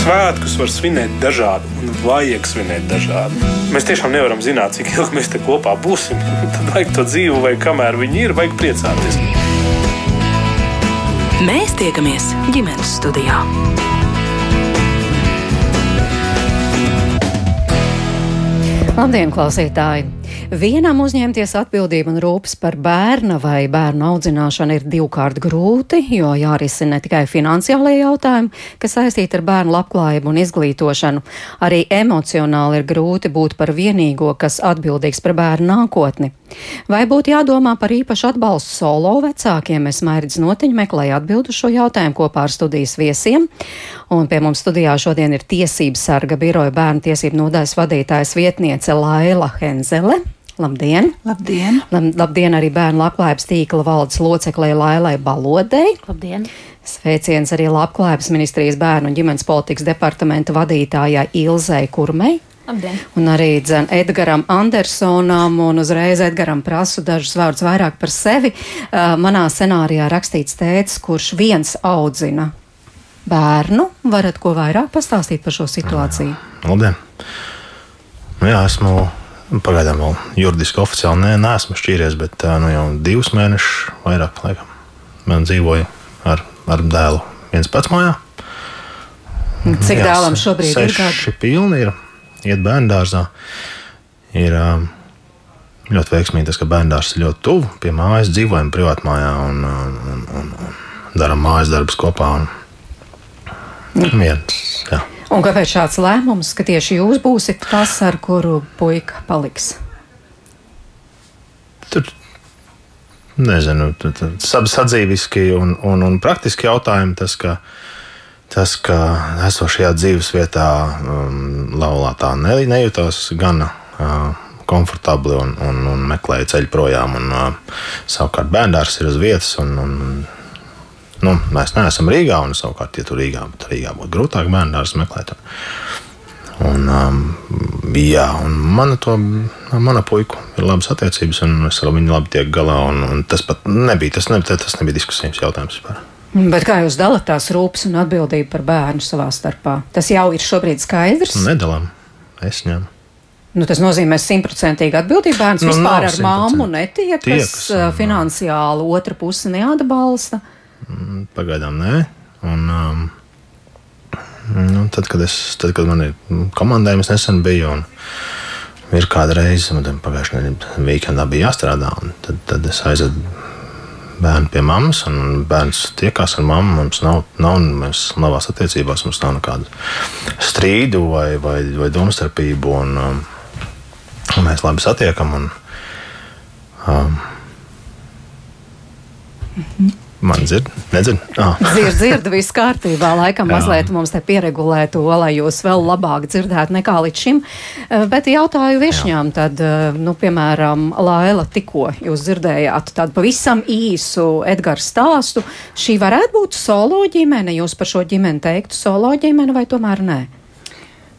Svētkus var svinēt dažādi un vajag svinēt dažādi. Mēs tiešām nevaram zināt, cik ilgi mēs te kopā būsim. Tad vajag to dzīvu, vai kamēr viņi ir, vajag priecāties. Mēs tiekamies ģimenes studijā. Labdien, klausītāji! Vienam uzņemties atbildību un rūpes par bērna vai bērnu audzināšanu ir divkārt grūti, jo jārisina ne tikai finansiālie jautājumi, kas saistīti ar bērnu labklājību un izglītošanu, arī emocionāli ir grūti būt par vienīgo, kas atbildīgs par bērnu nākotni. Vai būtu jādomā par īpašu atbalstu solo vecākiem? Es mērķis notiņu meklēju atbildu šo jautājumu kopā ar studijas viesiem. Un pie mums studijā šodien ir Tiesības sarga biroja bērnu tiesību nodaļas vadītājas vietniece Laila Henzele. Labdien! Labdien! Lab, labdien arī bērnu labklājības tīkla valdes loceklē Lailai Balodei. Labdien! Sveiciens arī Labklājības ministrijas bērnu un ģimenes politikas departamenta vadītājai Ilzai Kurmei. Labdien. Un arī dzen, Edgaram Andersonam, un uzreiz Edgaram prasu dažus vārdus vairāk par sevi. Uh, manā scenārijā rakstīts tēvs, kurš viens audzina bērnu. Varat ko vairāk pastāstīt par šo situāciju? Labdien! Nu, jā, esmu pagaidām vēl juridiski oficiāli ne, neesmu šķīries, bet nu, jau divus mēnešus vairāk laikam. Man dzīvoja ar, ar dēlu viens pats mājā. Cik dēlam šobrīd ir? Seši pilni ir iet bērngārzā. Ir ļoti veiksmīgi tas, ka bērngārzs ir ļoti tuvu pie mājas, dzīvojam privātā mājā un, un, un, un darām mājas darbus kopā. Un, viens, jā. Un kāpēc šāds lēmums, ka tieši jūs būsiet tas, ar kuru puika paliks? Tur nezinu, sadzīviski un, un, un praktiski jautājumi tas, ka tas, ka esošajā dzīves vietā um, laulātā ne, nejūtās gana uh, komfortabli un, un, un meklēja ceļu projām. Un, uh, savukārt bērns ir uz vietas. Un, un, nu, mēs neesam Rīgā, un savukārt, ja tur Rīgā, tad Rīgā būtu grūtāk bērnu meklēt. Un, um, jā, un mana, to, mana puika ir labas attiecības, un es ar viņu labi tiek galā. Un, un tas pat nebija, tas nebija, tas nebija diskusijas jautājums vispār. Bet kā jūs dalāt tās rūpes un atbildību par bērnu savā starpā? Tas jau ir šobrīd skaidrs. Nedalām. Es ņemu. Nu, tas nozīmē simtprocentīgi atbildību. Bērns nu, vispār ar māmu netiekas, Tiekas, finansiāli otra puse neatbalsta. Mm, pagaidām nē. Un, um, nu, tad, kad es, tad, kad man ir komandējums nesen bija, un ir kāda reize, man pagājušajā nedēļā weekendā bija jāstrādā, tad, tad es aizēju bērnu pie mammas, un bērns tiekās ar mammu. Mums nav, nav mēs labās attiecībās, mums nav nekādu strīdu vai, vai, vai domstarpību. Un, um, mēs labi satiekam. Un, um, -hmm. Man dzird, nedzird. Oh. dzird, dzird, viss kārtībā. Laikam Jā. mazliet mums te pieregulē to, lai jūs vēl labāk dzirdētu nekā līdz šim. Eh, bet jautāju viešņām, Jā. tad, eh, nu, piemēram, Laila, tikko jūs dzirdējāt tādu pavisam īsu Edgara stāstu. Šī varētu būt solo ģimene, jūs par šo ģimeni teiktu solo ģimene vai tomēr nē?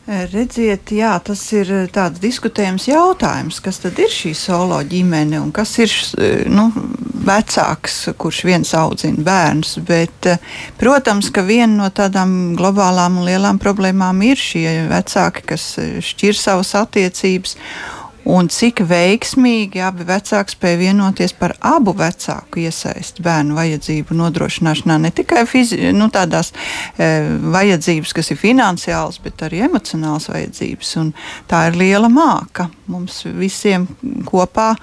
Redziet, jā, tas ir tāds diskutējams jautājums, kas tad ir šī solo ģimene un kas ir nu, vecāks, kurš viens audzina bērns. Bet, protams, ka viena no tādām globālām un lielām problēmām ir šie vecāki, kas šķir savas attiecības un cik veiksmīgi abi vecāki spēja vienoties par abu vecāku iesaisti bērnu vajadzību nodrošināšanā. Ne tikai fizi, nu, tādās e, vajadzības, kas ir finansiālas, bet arī emocionālas vajadzības. Un tā ir liela māka. Mums visiem kopā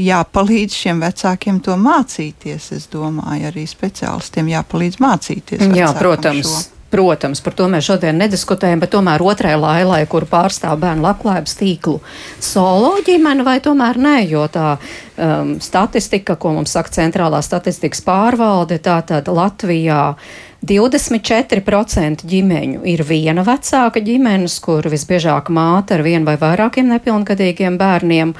jāpalīdz šiem vecākiem to mācīties. Es domāju, arī speciālistiem jāpalīdz mācīties. Jā, protams. Šo. Protams, par to mēs šodien nediskutējam, bet tomēr otrai lailai, kur pārstāv bērnu labklājības tīklu, solo ģimene vai tomēr nē, jo tā um, statistika, ko mums saka centrālā statistikas pārvalde, tā tad Latvijā 24% ģimeņu ir viena vecāka ģimenes, kur visbiežāk māte ar vienu vai vairākiem nepilngadīgiem bērniem.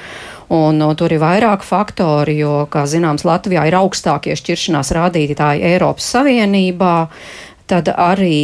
Un, un tur ir vairāk faktori, jo, kā zināms, Latvijā ir augstākie šķiršanās rādītāji Eiropas Savienībā. Uh, tad arī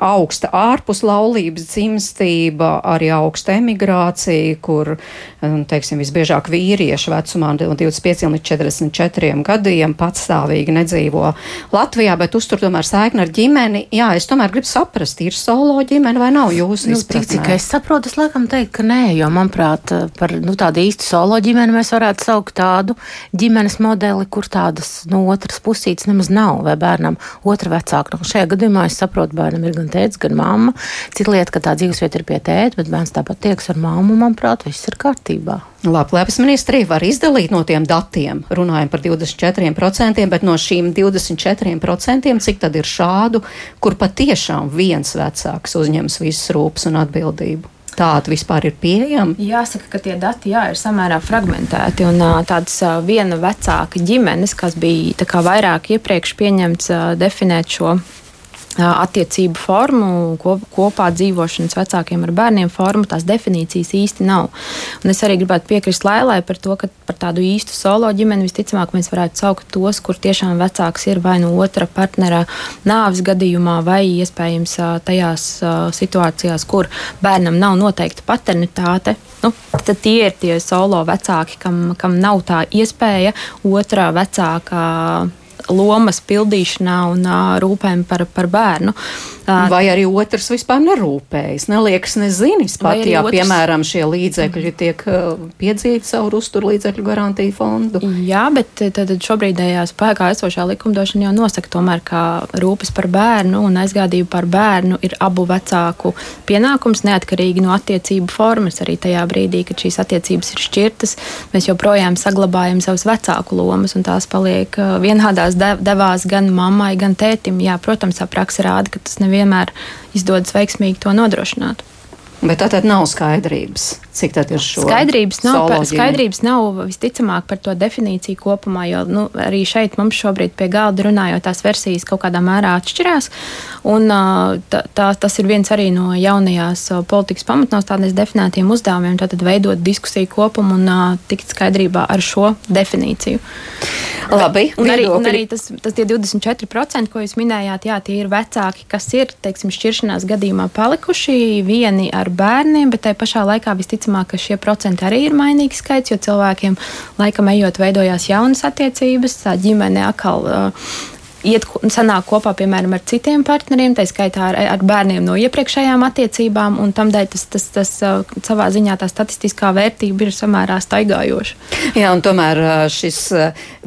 augsta ārpus laulības dzimstība, arī augsta emigrācija, kur, teiksim, visbiežāk vīrieši vecumā no 25 līdz 44 gadiem patstāvīgi nedzīvo Latvijā, bet uztur tomēr saikni ar ģimeni. Jā, es tomēr gribu saprast, ir solo ģimene vai nav jūsu nu, cik, cik es saprotu, es laikam teiktu, ka nē, jo manuprāt, par nu, tādu īstu solo ģimeni mēs varētu saukt tādu ģimenes modeli, kur tādas no nu, otras pusītes nemaz nav, vai bērnam otra vecāka. Nu, šajā gadījumā es saprotu, bērnam ir gan tēvs, gan mamma. Cita lieta, ka tā dzīvesvieta ir pie tēta, bet bērns tāpat tieks ar mammu, manuprāt, viss ir kārtībā. Labklājības ministrija var izdalīt no tiem datiem, runājam par 24%, bet no šīm 24%, cik tad ir šādu, kur patiešām viens vecāks uzņems visas rūpes un atbildību? Tāda vispār ir pieejama? Jāsaka, ka tie dati jā, ir samērā fragmentēti. Un tādas viena vecāka ģimenes, kas bija vairāk iepriekš pieņemts definēt šo attiecību formu, kop, kopā dzīvošanas vecākiem ar bērniem formu, tās definīcijas īsti nav. Un es arī gribētu piekrist Lailai par to, ka par tādu īstu solo ģimeni visticamāk mēs varētu saukt tos, kur tiešām vecāks ir vai no otra partnera nāves gadījumā, vai iespējams tajās situācijās, kur bērnam nav noteikta paternitāte. Nu, tad tie ir tie solo vecāki, kam, kam nav tā iespēja otrā vecākā lomas pildīšanā un rūpēm par, par bērnu. Vai arī otrs vispār nerūpējas, neliekas nezinis pat, ja, otrs... piemēram, šie līdzekļi tiek uh, piedzīti caur uztur līdzekļu garantiju fondu. Jā, bet tad šobrīdējā spēkā esošā likumdošana jau nosaka tomēr, ka rūpes par bērnu un aizgādību par bērnu ir abu vecāku pienākums neatkarīgi no attiecību formas. Arī tajā brīdī, kad šīs attiecības ir šķirtas, mēs joprojām saglabājam savus vecāku lomas un tās paliek vienādās tās devās gan mammai, gan tētim. Jā, protams, tā praksa rāda, ka tas nevienmēr izdodas veiksmīgi to nodrošināt. Bet tā tad nav skaidrības, cik tad ir šo skaidrības nav. Par, skaidrības nav visticamāk par to definīciju kopumā, jo nu, arī šeit mums šobrīd pie galda runājot, tās versijas kaut kādā mērā atšķirās. Un, tā, tā, tas ir viens arī no jaunajās politikas pamatnostādnēs definētiem uzdevumiem, tātad veidot diskusiju kopumu un tikt skaidrībā ar šo definīciju. Labi, un arī, un arī tas, tas 24%, ko jūs minējāt, jā, tie ir vecāki, kas ir teiksim, šķiršanās gadījumā palikuši vieni ar bērniem, bet tajā pašā laikā visticamāk, ka šie procenti arī ir mainīgs skaits, jo cilvēkiem laikam ejot veidojās jaunas attiecības, tā ģimene atkal. Uh, iet sanāk kopā, piemēram, ar citiem partneriem, tā skaitā ar, ar bērniem no iepriekšējām attiecībām, un tam dēļ tas, tas, tas savā ziņā tā statistiskā vērtība ir samērā staigājoša. Jā, un tomēr šis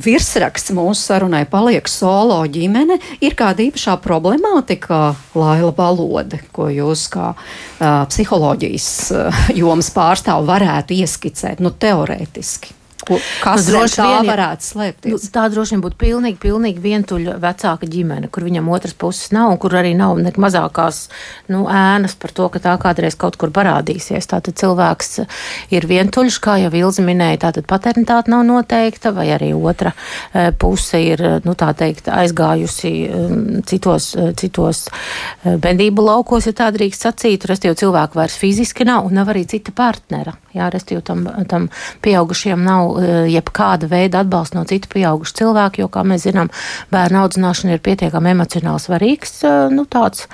virsraksts mūsu sarunai paliek solo ģimene. Ir kāda īpašā problemātika, Laila Balode, ko jūs kā uh, psiholoģijas uh, jomas pārstāv varētu ieskicēt, nu, teorētiski? Kas nu, droši vien varētu slēpties? Nu, tā droši vien būtu pilnīgi, pilnīgi vientuļa vecāka ģimene, kur viņam otras puses nav un kur arī nav ne mazākās nu, ēnas par to, ka tā kādreiz kaut kur parādīsies. Tātad cilvēks ir vientuļš, kā jau Ilza minēja, tātad paternitāte nav noteikta, vai arī otra e, puse ir, nu, tā teikt, aizgājusi um, citos, e, citos e, bendību laukos, ja tā drīkst sacīt, restīvi cilvēku vairs fiziski nav un nav arī cita partnera. Jā, restīvi tam, tam pieaugušiem nav Eh, jebkāda veida atbalsts no citu pieaugušu cilvēku, jo, kā mēs zinām, bērnu audzināšana ir pietiekami emocionāli svarīgs, eh, nu, tāds,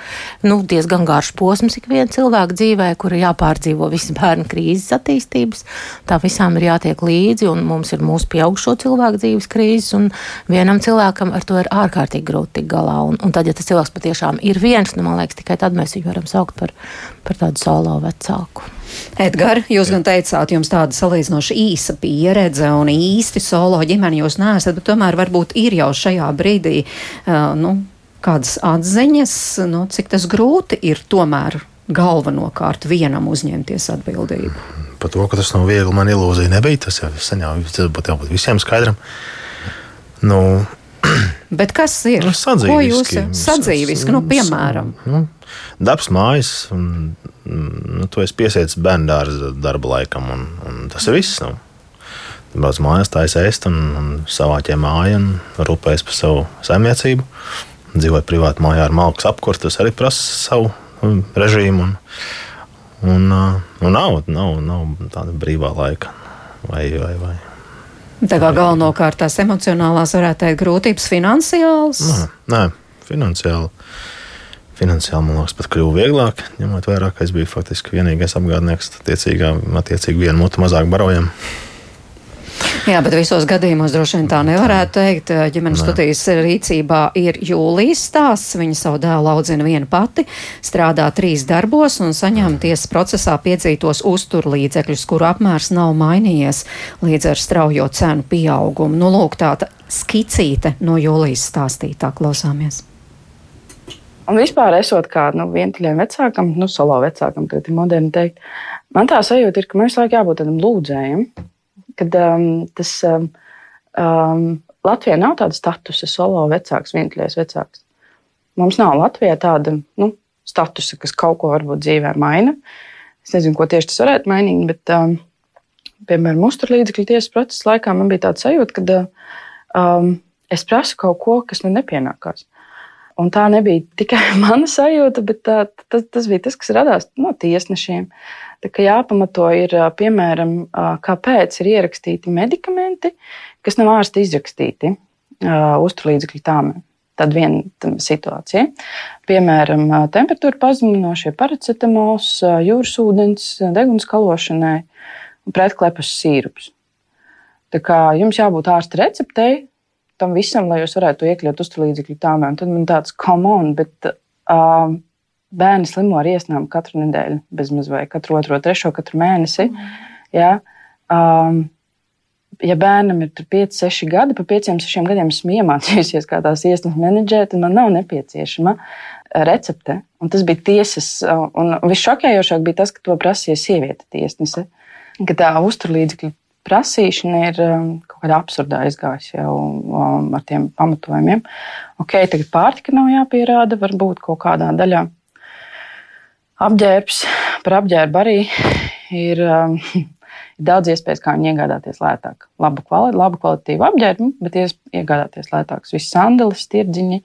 nu, diezgan garš posms ik viena cilvēka dzīvē, kura jāpārdzīvo visas bērnu krīzes attīstības. Tā visām ir jātiek līdzi, un mums ir mūsu pieaugušo cilvēku dzīves krīzes, un vienam cilvēkam ar to ir ārkārtīgi grūti tikt galā. Un, un tad, ja tas cilvēks patiešām ir viens, nu, man liekas, tikai tad mēs viņu varam saukt par, par tādu solo vecāku. Edgars, jūs gan teicāt, jums tāda salīdzinoši īsa pieredze un īsti solo ģimeni jūs neesat, bet tomēr varbūt ir jau šajā brīdī uh, nu, kādas atziņas, nu, cik tas grūti ir tomēr galvenokārt vienam uzņemties atbildību. Par to, ka tas nav viegli, man ilūzija nebija. Tas jau sen jau būtu jābūt visiem skaidram. Nu, Bet kas ir? Nu, Ko jūs sadzīviski, nu, piemēram? Nu, darbs mājas, un nu, tu esi piesietis bērnu dārza darba laikam, un, un tas ir viss. Nu. Brauc mājās, tā es ēstu un, un savāķē māju un rūpējas par savu saimniecību. Dzīvoju privāti mājā ar malku apkursu, tas arī prasa savu um, režīmu. Un, un, un nav, nav, nav tāda brīvā laika. Vai, vai, vai. Tā kā galvenokārt tās emocionālās varētu teikt grūtības finansiāls? Nē, nē finansiāli finansiāli man liekas, pat kļuva vieglāk, ņemot vērā, ka es biju faktiski vienīgais apgādnieks, attiecīgi, attiecīgi vienu mutu mazāk barojam. Jā, bet visos gadījumos droši vien tā nevarētu teikt. Ģimenes Nē. studijas rīcībā ir jūlijas stāsts. Viņa savu dēlu audzina viena pati, strādā trīs darbos un saņem tiesas procesā piedzītos uzturlīdzekļus, kuru apmērs nav mainījies līdz ar straujo cenu pieaugumu. Nu, lūk, tāda skicīte no jūlijas stāstītā klausāmies. Un vispār, esot kā nu, vientuļiem vecākam, nu, solo vecākam, tad ir moderni teikt, man tā sajūta ir, ka mums laikam jābūt tādam lūdzējam, kad um, tas um, um, Latvijā nav tāda statusa solo vecāks, vientuļais vecāks. Mums nav Latvijā tāda nu, statusa, kas kaut ko varbūt dzīvē maina. Es nezinu, ko tieši tas varētu mainīt, bet, um, piemēram, uzturlīdzekļu tiesas procesa laikā man bija tāds sajūta, ka um, es prasu kaut ko, kas man nepienākās. Un tā nebija tikai mana sajūta, bet tā, tas, tas bija tas, kas radās no tiesnešiem. Tā kā jāpamato ir, piemēram, kāpēc ir ierakstīti medikamenti, kas nav ārsta izrakstīti uzturlīdzekļu tāmēm. Tad viena situācija. Piemēram, temperatūra pazeminošie paracetamols, jūras ūdens, deguns kalošanai un pretklepus sīrups. Tā kā jums jābūt ārsta receptei, tam visam, lai jūs varētu iekļaut uzturlīdzekļu tāmē. Tad man tāds komon, bet uh, bērni slimo ar iesnām katru nedēļu, bezmaz vai katru otro, trešo, katru mēnesi. Mm. Ja? Um, ja bērnam ir 5, 6 gadi, pa 5, 6 gadiem esmu iemācījusies, kā tās iesnas menedžēt, tad man nav nepieciešama recepte. Un tas bija tiesas, un visšokējošāk bija tas, ka to prasīja sieviete tiesnese. Ka tā uzturlīdzekļu prasīšana ir um, kaut kāda absurda aizgājusi jau um, ar tiem pamatojumiem. Ok, tagad pārtika nav jāpierāda, varbūt kaut kādā daļā. Apģērbs par apģērbu arī ir, um, ir daudz iespējas, kā viņu iegādāties lētāk. Labu, kvali, labu kvalitatīvu apģērbu, bet iegādāties lētākus. Visi sandālis, tirdziņi,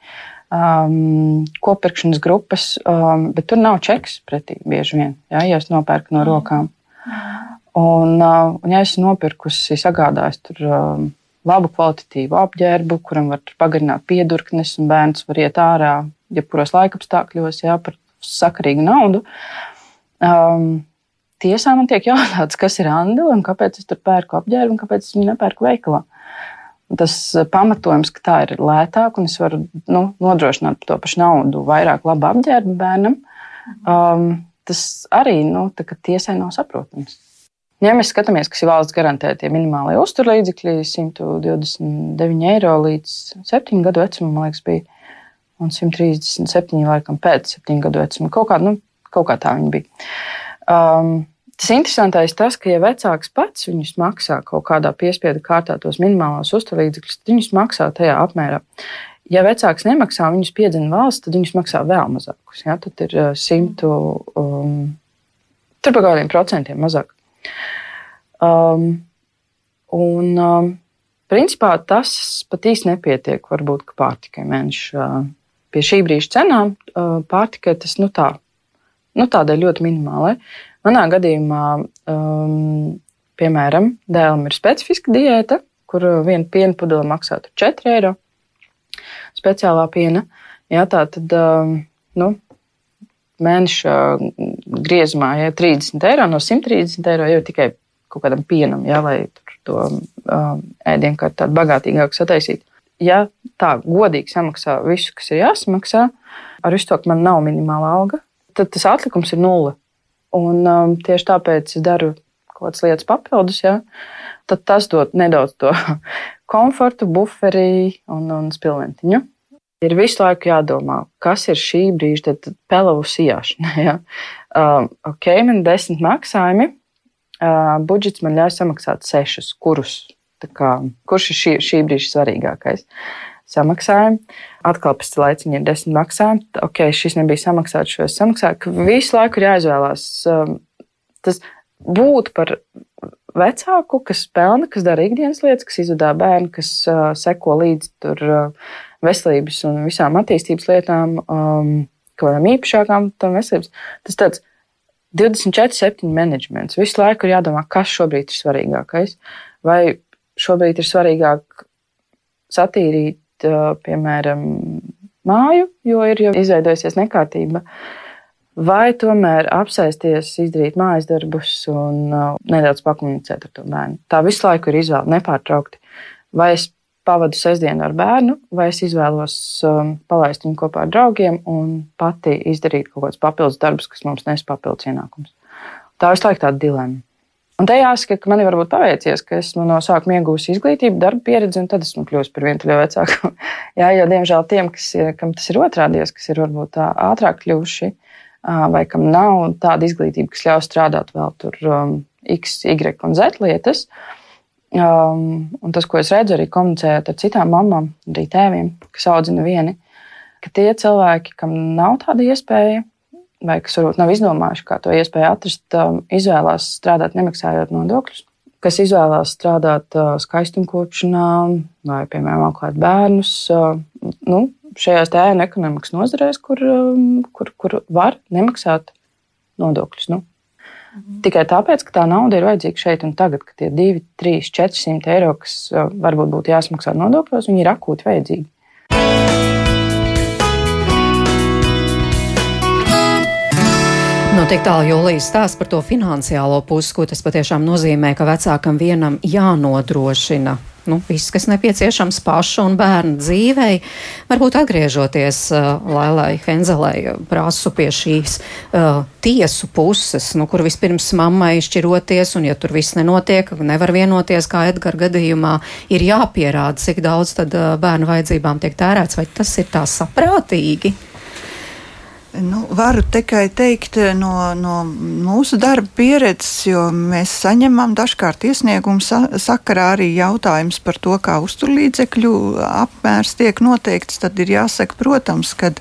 um, kopirkšanas grupas, um, bet tur nav čeks pretī bieži vien, jā, ja es nopērku no rokām. Un, uh, un ja esmu nopirkusi, sagādājis tur um, labu kvalitatīvu apģērbu, kuram var pagarināt piedurknes, un bērns var iet ārā, jebkuros laikapstākļos, jā, par sakarīgu naudu. Um, tiesā man tiek jautāts, kas ir andele un kāpēc es tur pērku apģērbu un kāpēc es viņu nepērku veikalā. Tas pamatojums, ka tā ir lētāk un es varu nu, nodrošināt par to pašu naudu vairāk labu apģērbu bērnam, um, tas arī nu, tiesai nav saprotams. Ja mēs skatāmies, kas ir valsts garantētie minimālie uzturlīdzekļi, 129 eiro līdz 7 gadu vecumam, man liekas, bija, un 137 laikam pēc 7 gadu vecuma. Kaut kā, nu, kaut kā tā viņi bija. Um, tas interesantais tas, ka, ja vecāks pats viņus maksā kaut kādā piespiedu kārtā tos minimālos uzturlīdzekļus, tad viņus maksā tajā apmērā. Ja vecāks nemaksā, viņus piedzina valsts, tad viņus maksā vēl mazākus. Ja? Tad ir uh, simtu, um, tur par kādiem procentiem mazāk. Um, un, um, principā tas pat īsti nepietiek, varbūt, ka pārtikai mēneša. Uh, pie šī brīža cenām uh, pārtikai tas nu tā, nu tādai ļoti minimālai. Manā gadījumā, um, piemēram, dēlam ir specifiska diēta, kur viena piena pudele maksā 4 eiro. Speciālā piena. Jā, tā tad um, nu, mēneša griezumā ja 30 eiro no 130 eiro jau tikai kaut kādam pienam, ja, lai to um, ēdienu kā tādu bagātīgāku sataisītu. Ja tā godīgi samaksā visu, kas ir jāsamaksā, ar visu to, ka man nav minimāla alga, tad tas atlikums ir nulle. Un um, tieši tāpēc es daru kaut kādas lietas papildus, ja, tad tas dod nedaudz to komfortu, buferi un, un spilventiņu ir visu laiku jādomā, kas ir šī brīža pelavu sijāšana. Ja? Uh, ok, man ir desmit maksājumi, uh, budžets man ļauj samaksāt sešus. Kurus? Kā, kurš ir šī, šī brīža svarīgākais? Samaksājumi. Atkal pēc laiciņa ir desmit maksājumi. Ok, šis nebija samaksāts, šo es samaksāju. Visu laiku ir jāizvēlās. Um, tas būt par vecāku, kas pelna, kas dara ikdienas lietas, kas izvadā bērnu, kas uh, seko līdzi tur. Uh, veselības un visām attīstības lietām, um, kaut kādām īpašākām tam veselības. Tas tāds 24-7 menedžments. Visu laiku ir jādomā, kas šobrīd ir svarīgākais. Vai šobrīd ir svarīgāk satīrīt, piemēram, māju, jo ir jau izveidojusies nekārtība. Vai tomēr apsēsties, izdarīt mājas darbus un nedaudz pakomunicēt ar to bērnu. Tā visu laiku ir izvēle nepārtraukti. Vai es pavadu sestdienu ar bērnu, vai es izvēlos um, palaist viņu kopā ar draugiem un pati izdarīt kaut kādus papildus darbus, kas mums nes papildus ienākumus. Tā visu laiku tāda dilemma. Un te jāsaka, ka man ir varbūt paveicies, ka esmu no sākuma iegūsi izglītību, darba pieredzi, un tad esmu kļuvusi par vientuļo vecāku. Jā, jo, diemžēl, tiem, kas kam tas ir otrādies, kas ir varbūt tā ātrāk kļuvuši, vai kam nav tāda izglītība, kas ļauj strādāt vēl tur um, X, Y un Z lietas. Um, un tas, ko es redzu arī komunicējot ar citām mamām, arī tēviem, kas audzina vieni, ka tie cilvēki, kam nav tāda iespēja, vai kas varbūt nav izdomājuši, kā to iespēju atrast, um, izvēlās strādāt nemaksājot nodokļus, kas izvēlās strādāt uh, skaistumkopšanā vai, piemēram, auklēt bērnus. Uh, nu, šajās ēnu ekonomikas nozarēs, kur, um, kur, kur var nemaksāt nodokļus. Nu. Mhm. Tikai tāpēc, ka tā nauda ir vajadzīga šeit un tagad, kad tie 2, 3, 400 eiro, kas uh, varbūt būtu jāsmaksā nodokļos, viņi ir akūti vajadzīgi. Nu, tik tālu Jūlijas stāsts par to finansiālo pusi, ko tas patiešām nozīmē, ka vecākam vienam jānodrošina nu, viss, kas nepieciešams pašu un bērnu dzīvei. Varbūt atgriežoties uh, Lailai Henzelei, prasu pie šīs uh, tiesu puses, nu, kur vispirms mammai šķiroties, un ja tur viss nenotiek, nevar vienoties, kā Edgara gadījumā, ir jāpierāda, cik daudz tad uh, bērnu vajadzībām tiek tērēts, vai tas ir tā saprātīgi? Nu, varu tikai teikt eh, no, no mūsu darba pieredzes, jo mēs saņemam dažkārt iesniegumu sa sakarā arī jautājums par to, kā uzturlīdzekļu apmērs tiek noteikts. Tad ir jāsaka, protams, ka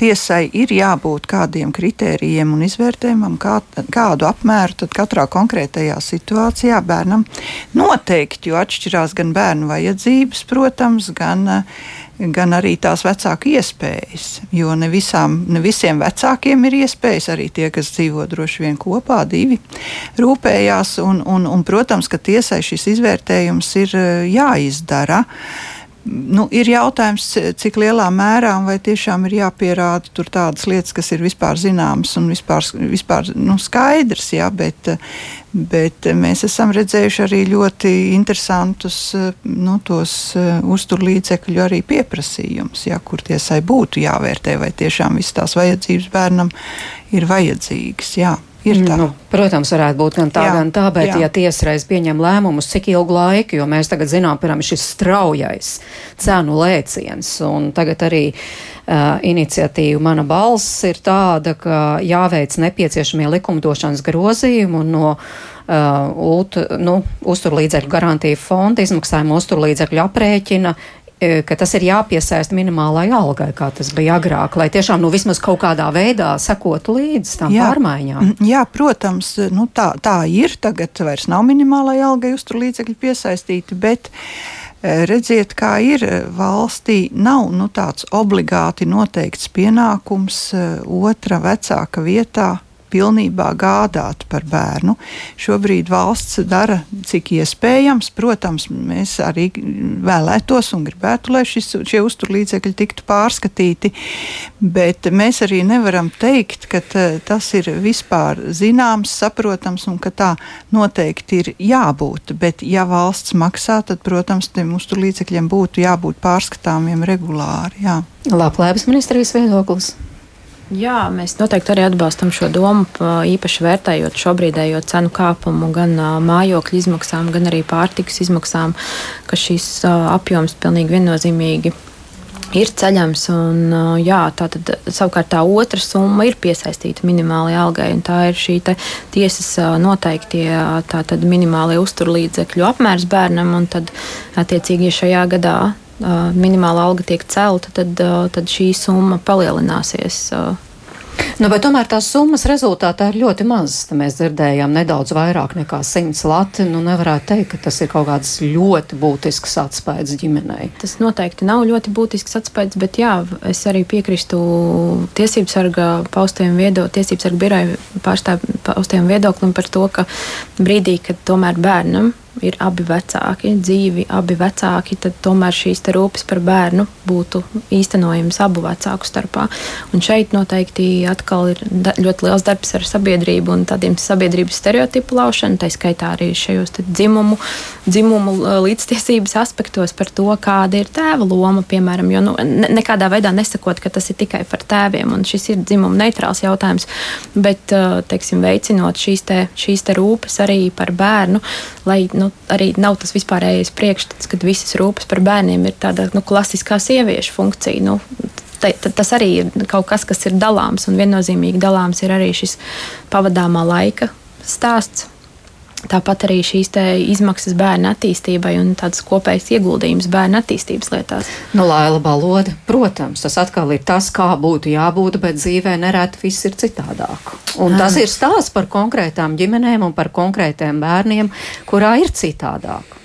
tiesai ir jābūt kādiem kritērijiem un izvērtējumam, kā, kādu apmēru tad katrā konkrētajā situācijā bērnam noteikt, jo atšķirās gan bērnu vajadzības, protams, gan uh, gan arī tās vecāku iespējas. Jo ne, visām, ne visiem vecākiem ir iespējas, arī tie, kas dzīvo droši vien kopā, divi rūpējās. Un, un, un, protams, ka tiesai šis izvērtējums ir eh, jāizdara. Uh, nu, ir jautājums, cik lielā mērā vai tiešām ir jāpierāda tur tādas lietas, kas ir vispār zināmas un vispār, vispār nu, skaidrs. Jā, bet, bet mēs esam redzējuši arī ļoti interesantus nu, tos uzturlīdzekļu arī pieprasījumus, jā, kur tiesai būtu jāvērtē, vai tiešām visas tās vajadzības bērnam ir vajadzīgas. Jā. Ir tā. Nu, protams, varētu būt gan tā, jā, gan tā, bet jā. ja tiesreiz pieņem lēmumus, cik ilgu laiku, jo mēs tagad zinām, piemēram, šis straujais cenu lēciens, un tagad arī uh, iniciatīva Mana balss ir tāda, ka jāveic nepieciešamie likumdošanas grozījumi un no uh, ult, nu, uzturlīdzekļu garantija fonda izmaksājuma uzturlīdzekļu aprēķina ka tas ir jāpiesaist minimālai algai, kā tas bija agrāk, lai tiešām nu, vismaz kaut kādā veidā sekotu līdzi tam jā, pārmaiņām. Jā, protams, nu, tā, tā ir. Tagad vairs nav minimālai algai uzturlīdzekļi piesaistīti, bet e, redziet, kā ir valstī, nav nu, tāds obligāti noteikts pienākums e, otra vecāka vietā pilnībā gādāt par bērnu. Šobrīd valsts dara, cik iespējams. Protams, mēs arī vēlētos un gribētu, lai šis, šie uzturlīdzekļi tiktu pārskatīti, bet mēs arī nevaram teikt, ka tas ir vispār zināms, saprotams un ka tā noteikti ir jābūt. Bet, ja valsts maksā, tad, protams, tiem uzturlīdzekļiem būtu jābūt pārskatāmiem regulāri. Jā. Labklājības ministrijas viedoklis. Jā, mēs noteikti arī atbalstam šo domu, īpaši vērtējot šobrīdējo cenu kāpumu gan mājokļu izmaksām, gan arī pārtikas izmaksām, ka šīs apjoms pilnīgi viennozīmīgi ir ceļams. Un, jā, tā tad savukārt tā otra summa ir piesaistīta minimālajai algai, tā ir šī tiesas noteiktie minimālie uzturlīdzekļu apmērs bērnam, tad attiecīgi šajā gadā minimāla alga tiek celta, tad, tad šī summa palielināsies. Nu, tomēr tās summas rezultātā ir ļoti mazas. Mēs dzirdējām nedaudz vairāk nekā 100 lati. Nu, nevarētu teikt, ka tas ir kaut kāds ļoti būtisks atspējas ģimenei. Tas noteikti nav ļoti būtisks atspējas, bet jā, es arī piekrīstu tiesību sarga paustajiem viedoklim, tiesību sarga biroja pārstāvju paustajiem viedoklim par to, ka brīdī, kad tomēr bērnam ir abi vecāki, dzīvi abi vecāki, tad tomēr šīs rūpes par bērnu būtu īstenojamas abu vecāku starpā. Un šeit noteikti atkal ir ļoti liels darbs ar sabiedrību un tādiem sabiedrības stereotipu laušanu, tā skaitā arī šajos dzimumu, dzimumu līdztiesības aspektos par to, kāda ir tēva loma, piemēram, jo nu, ne, nekādā veidā nesakot, ka tas ir tikai par tēviem, un šis ir dzimuma neitrāls jautājums, bet, teiksim, veicinot šīs te, šīs te rūpes arī par bērnu, lai nu, arī nav tas vispārējais priekšstats, ka visas rūpes par bērniem ir tāda nu, klasiskā sieviešu funkcija. Nu, te, tas arī ir kaut kas, kas ir dalāms, un viennozīmīgi dalāms ir arī šis pavadāmā laika stāsts. Tāpat arī šīs izmaksas bērnu attīstībai un tāds kopējs ieguldījums bērnu attīstības lietās. Nu, Laila Balode, protams, tas atkal ir tas, kā būtu jābūt, bet dzīvē nereti viss ir citādāk. Un tas ir stāsts par konkrētām ģimenēm un par konkrētiem bērniem, kurā ir citādāk.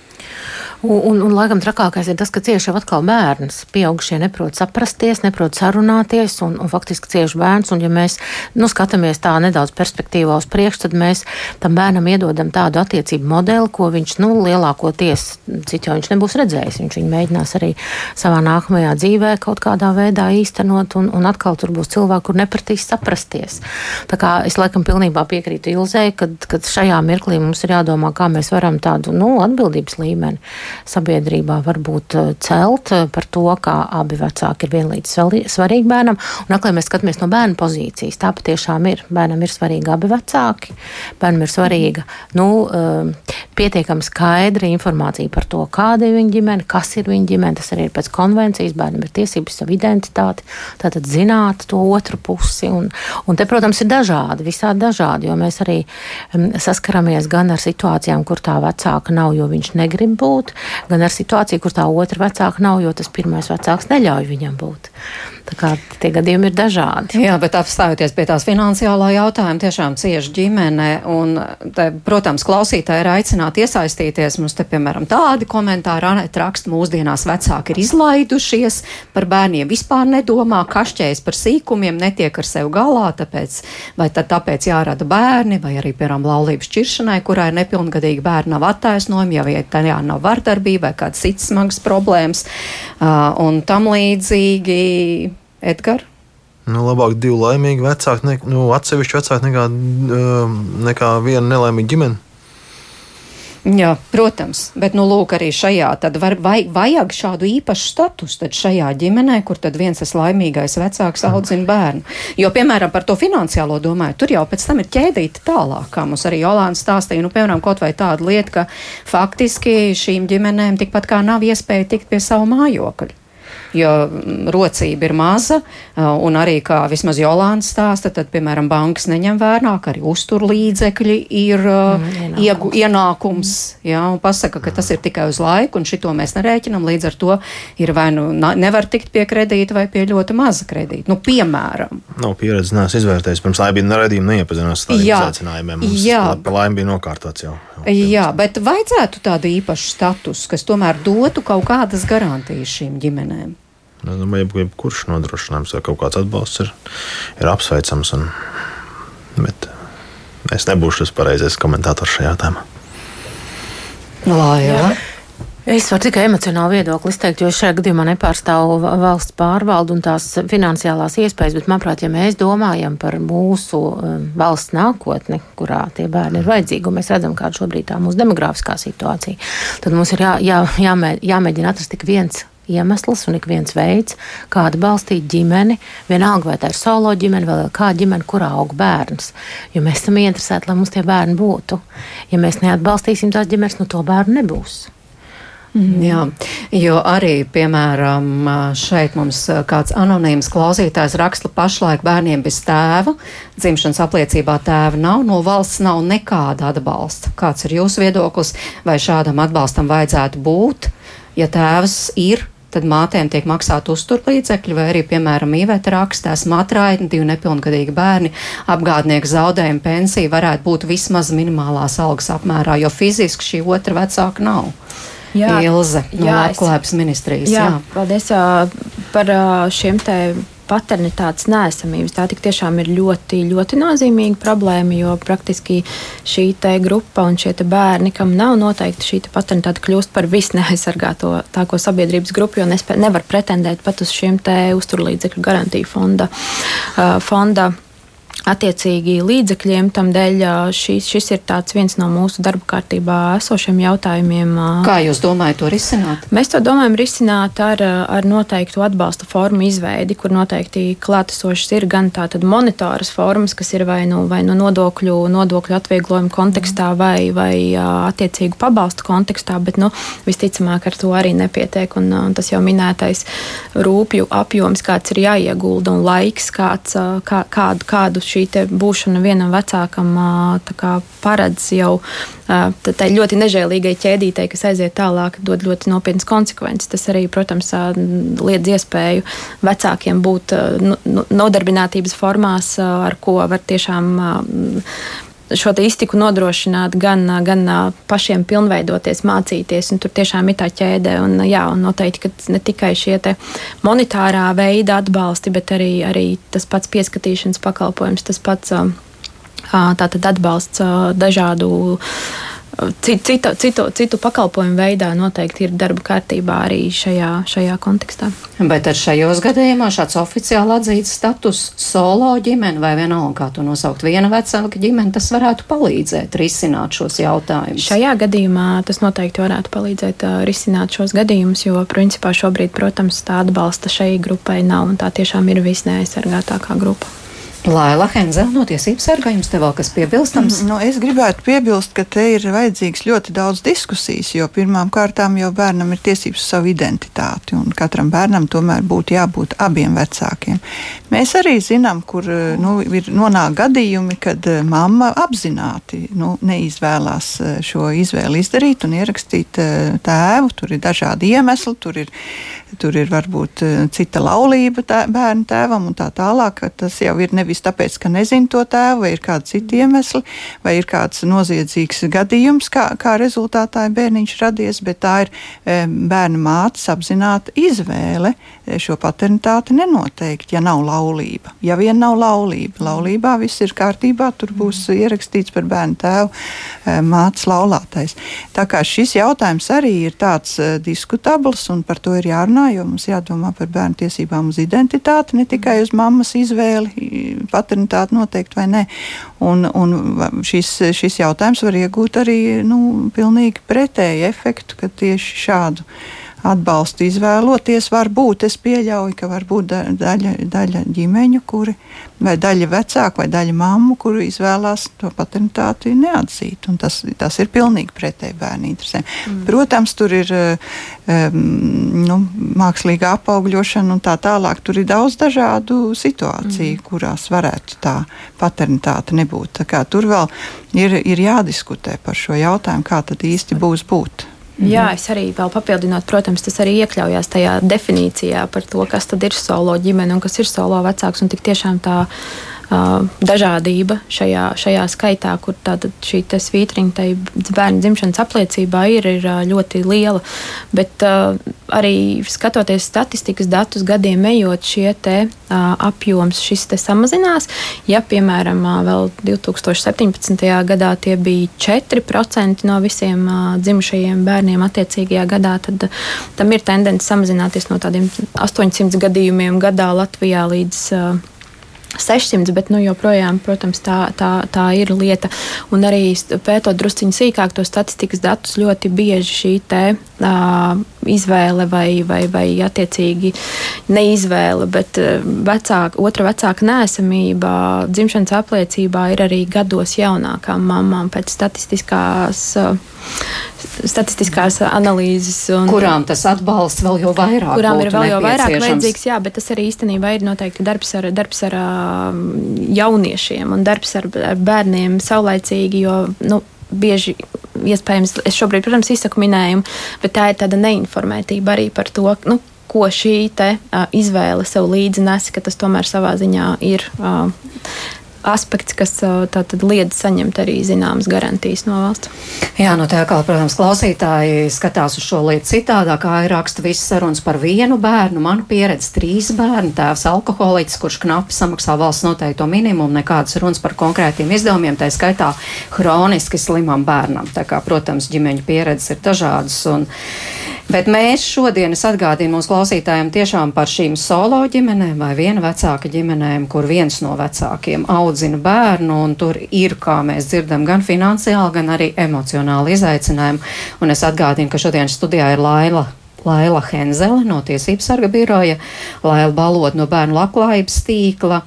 Un, un, un laikam trakākais ir tas, ka cieši jau atkal bērns. Pieaugušie neprot saprasties, neprot sarunāties, un, un faktiski cieši bērns. Un, ja mēs nu, skatāmies tā nedaudz perspektīvā uz priekšu, tad mēs tam bērnam iedodam tādu attiecību modeli, ko viņš nu, lielākoties citu jau viņš nebūs redzējis. Viņš viņu mēģinās arī savā nākamajā dzīvē kaut kādā veidā īstenot, un, un atkal tur būs cilvēki, kur nepratīs saprasties. Tā kā es laikam pilnībā piekrītu Ilzei, kad šajā mirklī mums ir jādomā, kā mēs varam tādu nu, atbildības līmeni sabiedrībā varbūt eh, celt eh, par to, ka abi vecāki ir vienlīdz svarīgi bērnam. Un, aklē, mēs skatāmies no bērna pozīcijas. Tā patiešām ir. Bērnam ir svarīgi abi vecāki. Bērnam ir svarīga nu, eh, pietiekami skaidra informācija par to, kāda ir viņa ģimene, kas ir viņa ģimene. Tas arī ir pēc konvencijas. Bērnam ir tiesības savu identitāti, tātad zināt to otru pusi. Un, un te, protams, ir dažādi, visādi dažādi, jo mēs arī um, saskaramies gan ar situācijām, kur tā vecāka nav, jo viņš negrib būt, gan ar situāciju, kur tā otra vecāka nav, jo tas pirmais vecāks neļauj viņam būt. Tā kā tie gadījumi ir dažādi. Jā, bet apstājoties pie tās finansiālā jautājuma, tiešām cieši ģimene. Un, te, protams, klausītāji ir aicināti iesaistīties. Mums te, piemēram, tādi komentāri, Anēt raksta, mūsdienās vecāki ir izlaidušies, par bērniem vispār nedomā, kašķējas par sīkumiem, netiek ar sevi galā, tāpēc, vai tad tāpēc jārada bērni, vai arī, piemēram, laulības šķiršanai, kurā ir nepilngadīgi bērni nav attaisnojumi, ja tajā nav vardarbība vai kādas citas smagas problēmas uh, un tam līdzīgi Edgars. Nu, labāk divi laimīgi vecāki, ne, nu, atsevišķi vecāki nekā, um, nekā viena nelaimīga ģimene. Jā, protams, bet nu, lūk, arī šajā tad var, vai, vajag šādu īpašu statusu šajā ģimenē, kur tad viens tas laimīgais vecāks audzina bērnu. Jo, piemēram, par to finansiālo domāju, tur jau pēc tam ir ķēdīta tālāk, kā mums arī Jolāna stāstīja, nu, piemēram, kaut vai tāda lieta, ka faktiski šīm ģimenēm tikpat kā nav iespēja tikt pie savu mājokļu jo mm, rocība ir maza, un arī, kā vismaz Jolāns stāsta, tad, piemēram, bankas neņem vērā, ka arī uzturlīdzekļi ir mm, ienākums, iegu, ienākums jā, un pasaka, ka tas ir tikai uz laiku, un šito mēs nerēķinam, līdz ar to ir vai nu nevar tikt pie kredīta, vai pie ļoti maza kredīta. Nu, piemēram. Nav pieredzes, neesmu izvērtējis, pirms laimīgi neredījumi neiepazinās ar tādiem izaicinājumiem. Mums jā. Pa laimi bija nokārtots jau. jau jā, bet vajadzētu tādu īpašu statusu, kas tomēr dotu kaut kādas garantijas šīm ģimenēm. Es domāju, ka jebkurš nodrošinājums vai kaut kāds atbalsts ir, ir apsveicams. Un, bet es nebūšu tas pareizais komentātors šajā jautājumā. Lājā. Es varu tikai emocionāli viedokli izteikt, jo šajā gadījumā nepārstāvu valsts pārvaldu un tās finansiālās iespējas, bet, manuprāt, ja mēs domājam par mūsu um, valsts nākotni, kurā tie bērni ir vajadzīgi, un mēs redzam, kāda šobrīd tā mūsu demografiskā situācija, tad mums ir jā, jā, jāmē, jāmēģina atrast tik viens iemesls un ik viens veids, kā atbalstīt ģimeni, vienalga vai tā ir solo ģimene, vai kāda ģimene, kurā aug bērns. Jo mēs esam interesēti, lai mums tie bērni būtu. Ja mēs neatbalstīsim tās ģimenes, nu to bērnu nebūs. Mm, jā, jo arī, piemēram, šeit mums kāds anonīms klausītājs raksta pašlaik bērniem bez tēva, dzimšanas apliecībā tēva nav, no valsts nav nekāda atbalsta. Kāds ir jūsu viedoklis, vai šādam atbalstam vajadzētu būt, ja tēvs ir tad mātēm tiek maksāta uzturlīdzekļi, vai arī, piemēram, īvēta rakstā, esmu atraitni, divi nepilngadīgi bērni, apgādnieku zaudējumu pensija varētu būt vismaz minimālās algas apmērā, jo fiziski šī otra vecāka nav. Jā, Ilze no Labklājības ministrijas. Jā, jā. paldies par šiem te paternitātes nēsamības. Tā tiešām ir ļoti, ļoti nozīmīga problēma, jo praktiski šī grupa un šie bērni, kam nav noteikti šī paternitāte, kļūst par visneaizsargāto tāko sabiedrības grupu, jo nespē, nevar pretendēt pat uz šiem uzturlīdzekļu garantiju fonda. Uh, fonda attiecīgi līdzekļiem. Tādēļ šis, šis ir viens no mūsu darba kārtībā esošiem jautājumiem. Kā jūs domājat to risināt? Mēs to domājam risināt ar, ar noteiktu atbalsta formu izveidi, kur noteikti klātesošas ir gan tātad monitoras formas, kas ir vai nu, vai nu nodokļu, nodokļu atvieglojumu kontekstā vai, vai attiecīgu pabalstu kontekstā, bet nu, visticamāk ar to arī nepietiek. Un, un tas jau minētais rūpju apjoms, kāds ir jāiegulda un laiks, kāds, kā, kādu, kādu šī būšana vienam vecākam kā, paredz jau tai ļoti nežēlīgai ķēdītei, kas aiziet tālāk, dod ļoti nopietnas konsekvences. Tas arī, protams, liedz iespēju vecākiem būt nu, nu, nodarbinātības formās, ar ko var tiešām šo iztiku nodrošināt, gan, gan pašiem pilnveidoties, mācīties. Tur tiešām ir tā ķēde. Un, jā, un noteikti, ka ne tikai šie monetārā veida atbalsti, bet arī, arī tas pats pieskatīšanas pakalpojums, tas pats tātad atbalsts dažādu citu, citu, citu pakalpojumu veidā noteikti ir darba kārtībā arī šajā, šajā kontekstā. Bet ar šajos gadījumos šāds oficiāli atzīts status solo ģimene vai vienalga, kā to nosaukt, viena vecāka ģimene, tas varētu palīdzēt risināt šos jautājumus. Šajā gadījumā tas noteikti varētu palīdzēt uh, risināt šos gadījumus, jo principā šobrīd, protams, tā atbalsta šai grupai nav un tā tiešām ir visneaizsargātākā grupa. Laila Henzela no tiesības sargājums te vēl kas piebilstams? Nu, es gribētu piebilst, ka te ir vajadzīgs ļoti daudz diskusijas, jo pirmām kārtām jau bērnam ir tiesības uz savu identitāti, un katram bērnam tomēr būtu jābūt abiem vecākiem. Mēs arī zinām, kur nu, ir nonāk gadījumi, kad eh, mamma apzināti nu, neizvēlās eh, šo izvēli izdarīt un ierakstīt eh, tēvu. Tur ir dažādi iemesli, tur ir, tur ir varbūt cita laulība tā, bērnu tēvam un tā tālāk. Tas jau ir nevis tāpēc, ka nezinu to tēvu, vai ir kādi citi iemesli, vai ir kāds noziedzīgs gadījums, kā, kā rezultātā bērniņš radies, bet tā ir e, bērna mātes apzināta izvēle e, šo paternitāti nenoteikt, ja nav laulība. Ja vien nav laulība, laulībā viss ir kārtībā, tur būs ierakstīts par bērnu tēvu mātes laulātais. Tā kā šis jautājums arī ir tāds diskutabls, un par to ir jārunā, jo mums jādomā par bērnu tiesībām uz identitāti, ne tikai uz mammas izvēli paternitāti noteikti vai nē. Un, un šis, šis jautājums var iegūt arī nu, pilnīgi pretēju efektu, ka tieši šādu atbalstu izvēloties. Varbūt es pieļauju, ka var būt daļa, daļa ģimeņu, kuri, vai daļa vecāku, vai daļa mammu, kuru izvēlās to paternitāti neatzīt. Tas, tas ir pilnīgi pretēji bērnu interesēm. Mm. Protams, tur ir um, nu, mākslīga apaugļošana un tā tālāk. Tur ir daudz dažādu situāciju, mm. kurās varētu tā paternitāte nebūt. Tā tur vēl ir, ir jādiskutē par šo jautājumu, kā tad īsti būs būt. Mhm. Jā, es arī vēl papildinot, protams, tas arī iekļaujās tajā definīcijā par to, kas ir solo ģimene un kas ir solo vecāks. Un tik tiešām tā dažādība šajā, šajā skaitā, kur šī svītriņa tai bērnu dzimšanas apliecībā ir, ir ļoti liela. Bet uh, arī skatoties statistikas datus gadiem ejot, šie te, uh, apjoms šis te samazinās. Ja, piemēram, uh, vēl 2017. gadā tie bija 4% no visiem dzimušajiem bērniem attiecīgajā gadā, tad tam ir tendence samazināties no tādiem 800 gadījumiem gadā Latvijā līdz 600, bet nu, joprojām, protams, tā, tā, tā ir lieta. Un arī pētot drusciņā sīkāk to statistikas datus, ļoti bieži šī te, uh, izvēle vai, vai, vai attiecīgi neizvēle, bet vecāka, otra vecāka nēsamība dzimšanas apliecībā ir arī gados jaunākām mamām pēc statistiskās. Uh, statistiskās analīzes. Un, kurām tas atbalsts vēl jau vairāk kurām ir vēl jau vairāk vajadzīgs, jā, bet tas arī īstenībā ir noteikti darbs ar, darbs ar jauniešiem un darbs ar, bērniem saulaicīgi, jo, nu, bieži iespējams, es šobrīd, protams, izsaku minējumu, bet tā ir tāda neinformētība arī par to, nu, ko šī te, uh, izvēle sev līdzi nes, ka tas tomēr savā ziņā ir. Uh, aspekts, kas tātad liedz saņemt arī zināmas garantijas no valsts. Jā, no tā kā, protams, klausītāji skatās uz šo lietu citādāk, kā ir raksta visas sarunas par vienu bērnu. Manu pieredze trīs bērnu, tēvs alkoholiķis, kurš knapi samaksā valsts noteikto minimumu, nekādas runas par konkrētiem izdevumiem, tā skaitā hroniski slimam bērnam. Tā kā, protams, ģimeņu pieredzes ir dažādas. Un, Bet mēs šodien, es atgādinu mūsu klausītājiem tiešām par šīm solo ģimenēm vai viena vecāka ģimenēm, kur viens no vecākiem audzina bērnu, un tur ir, kā mēs dzirdam, gan finansiāli, gan arī emocionāli izaicinājumi. Un es atgādinu, ka šodien studijā ir Laila. Laila Henzele no Tiesības sarga biroja, Laila Balot no Bērnu labklājības tīkla,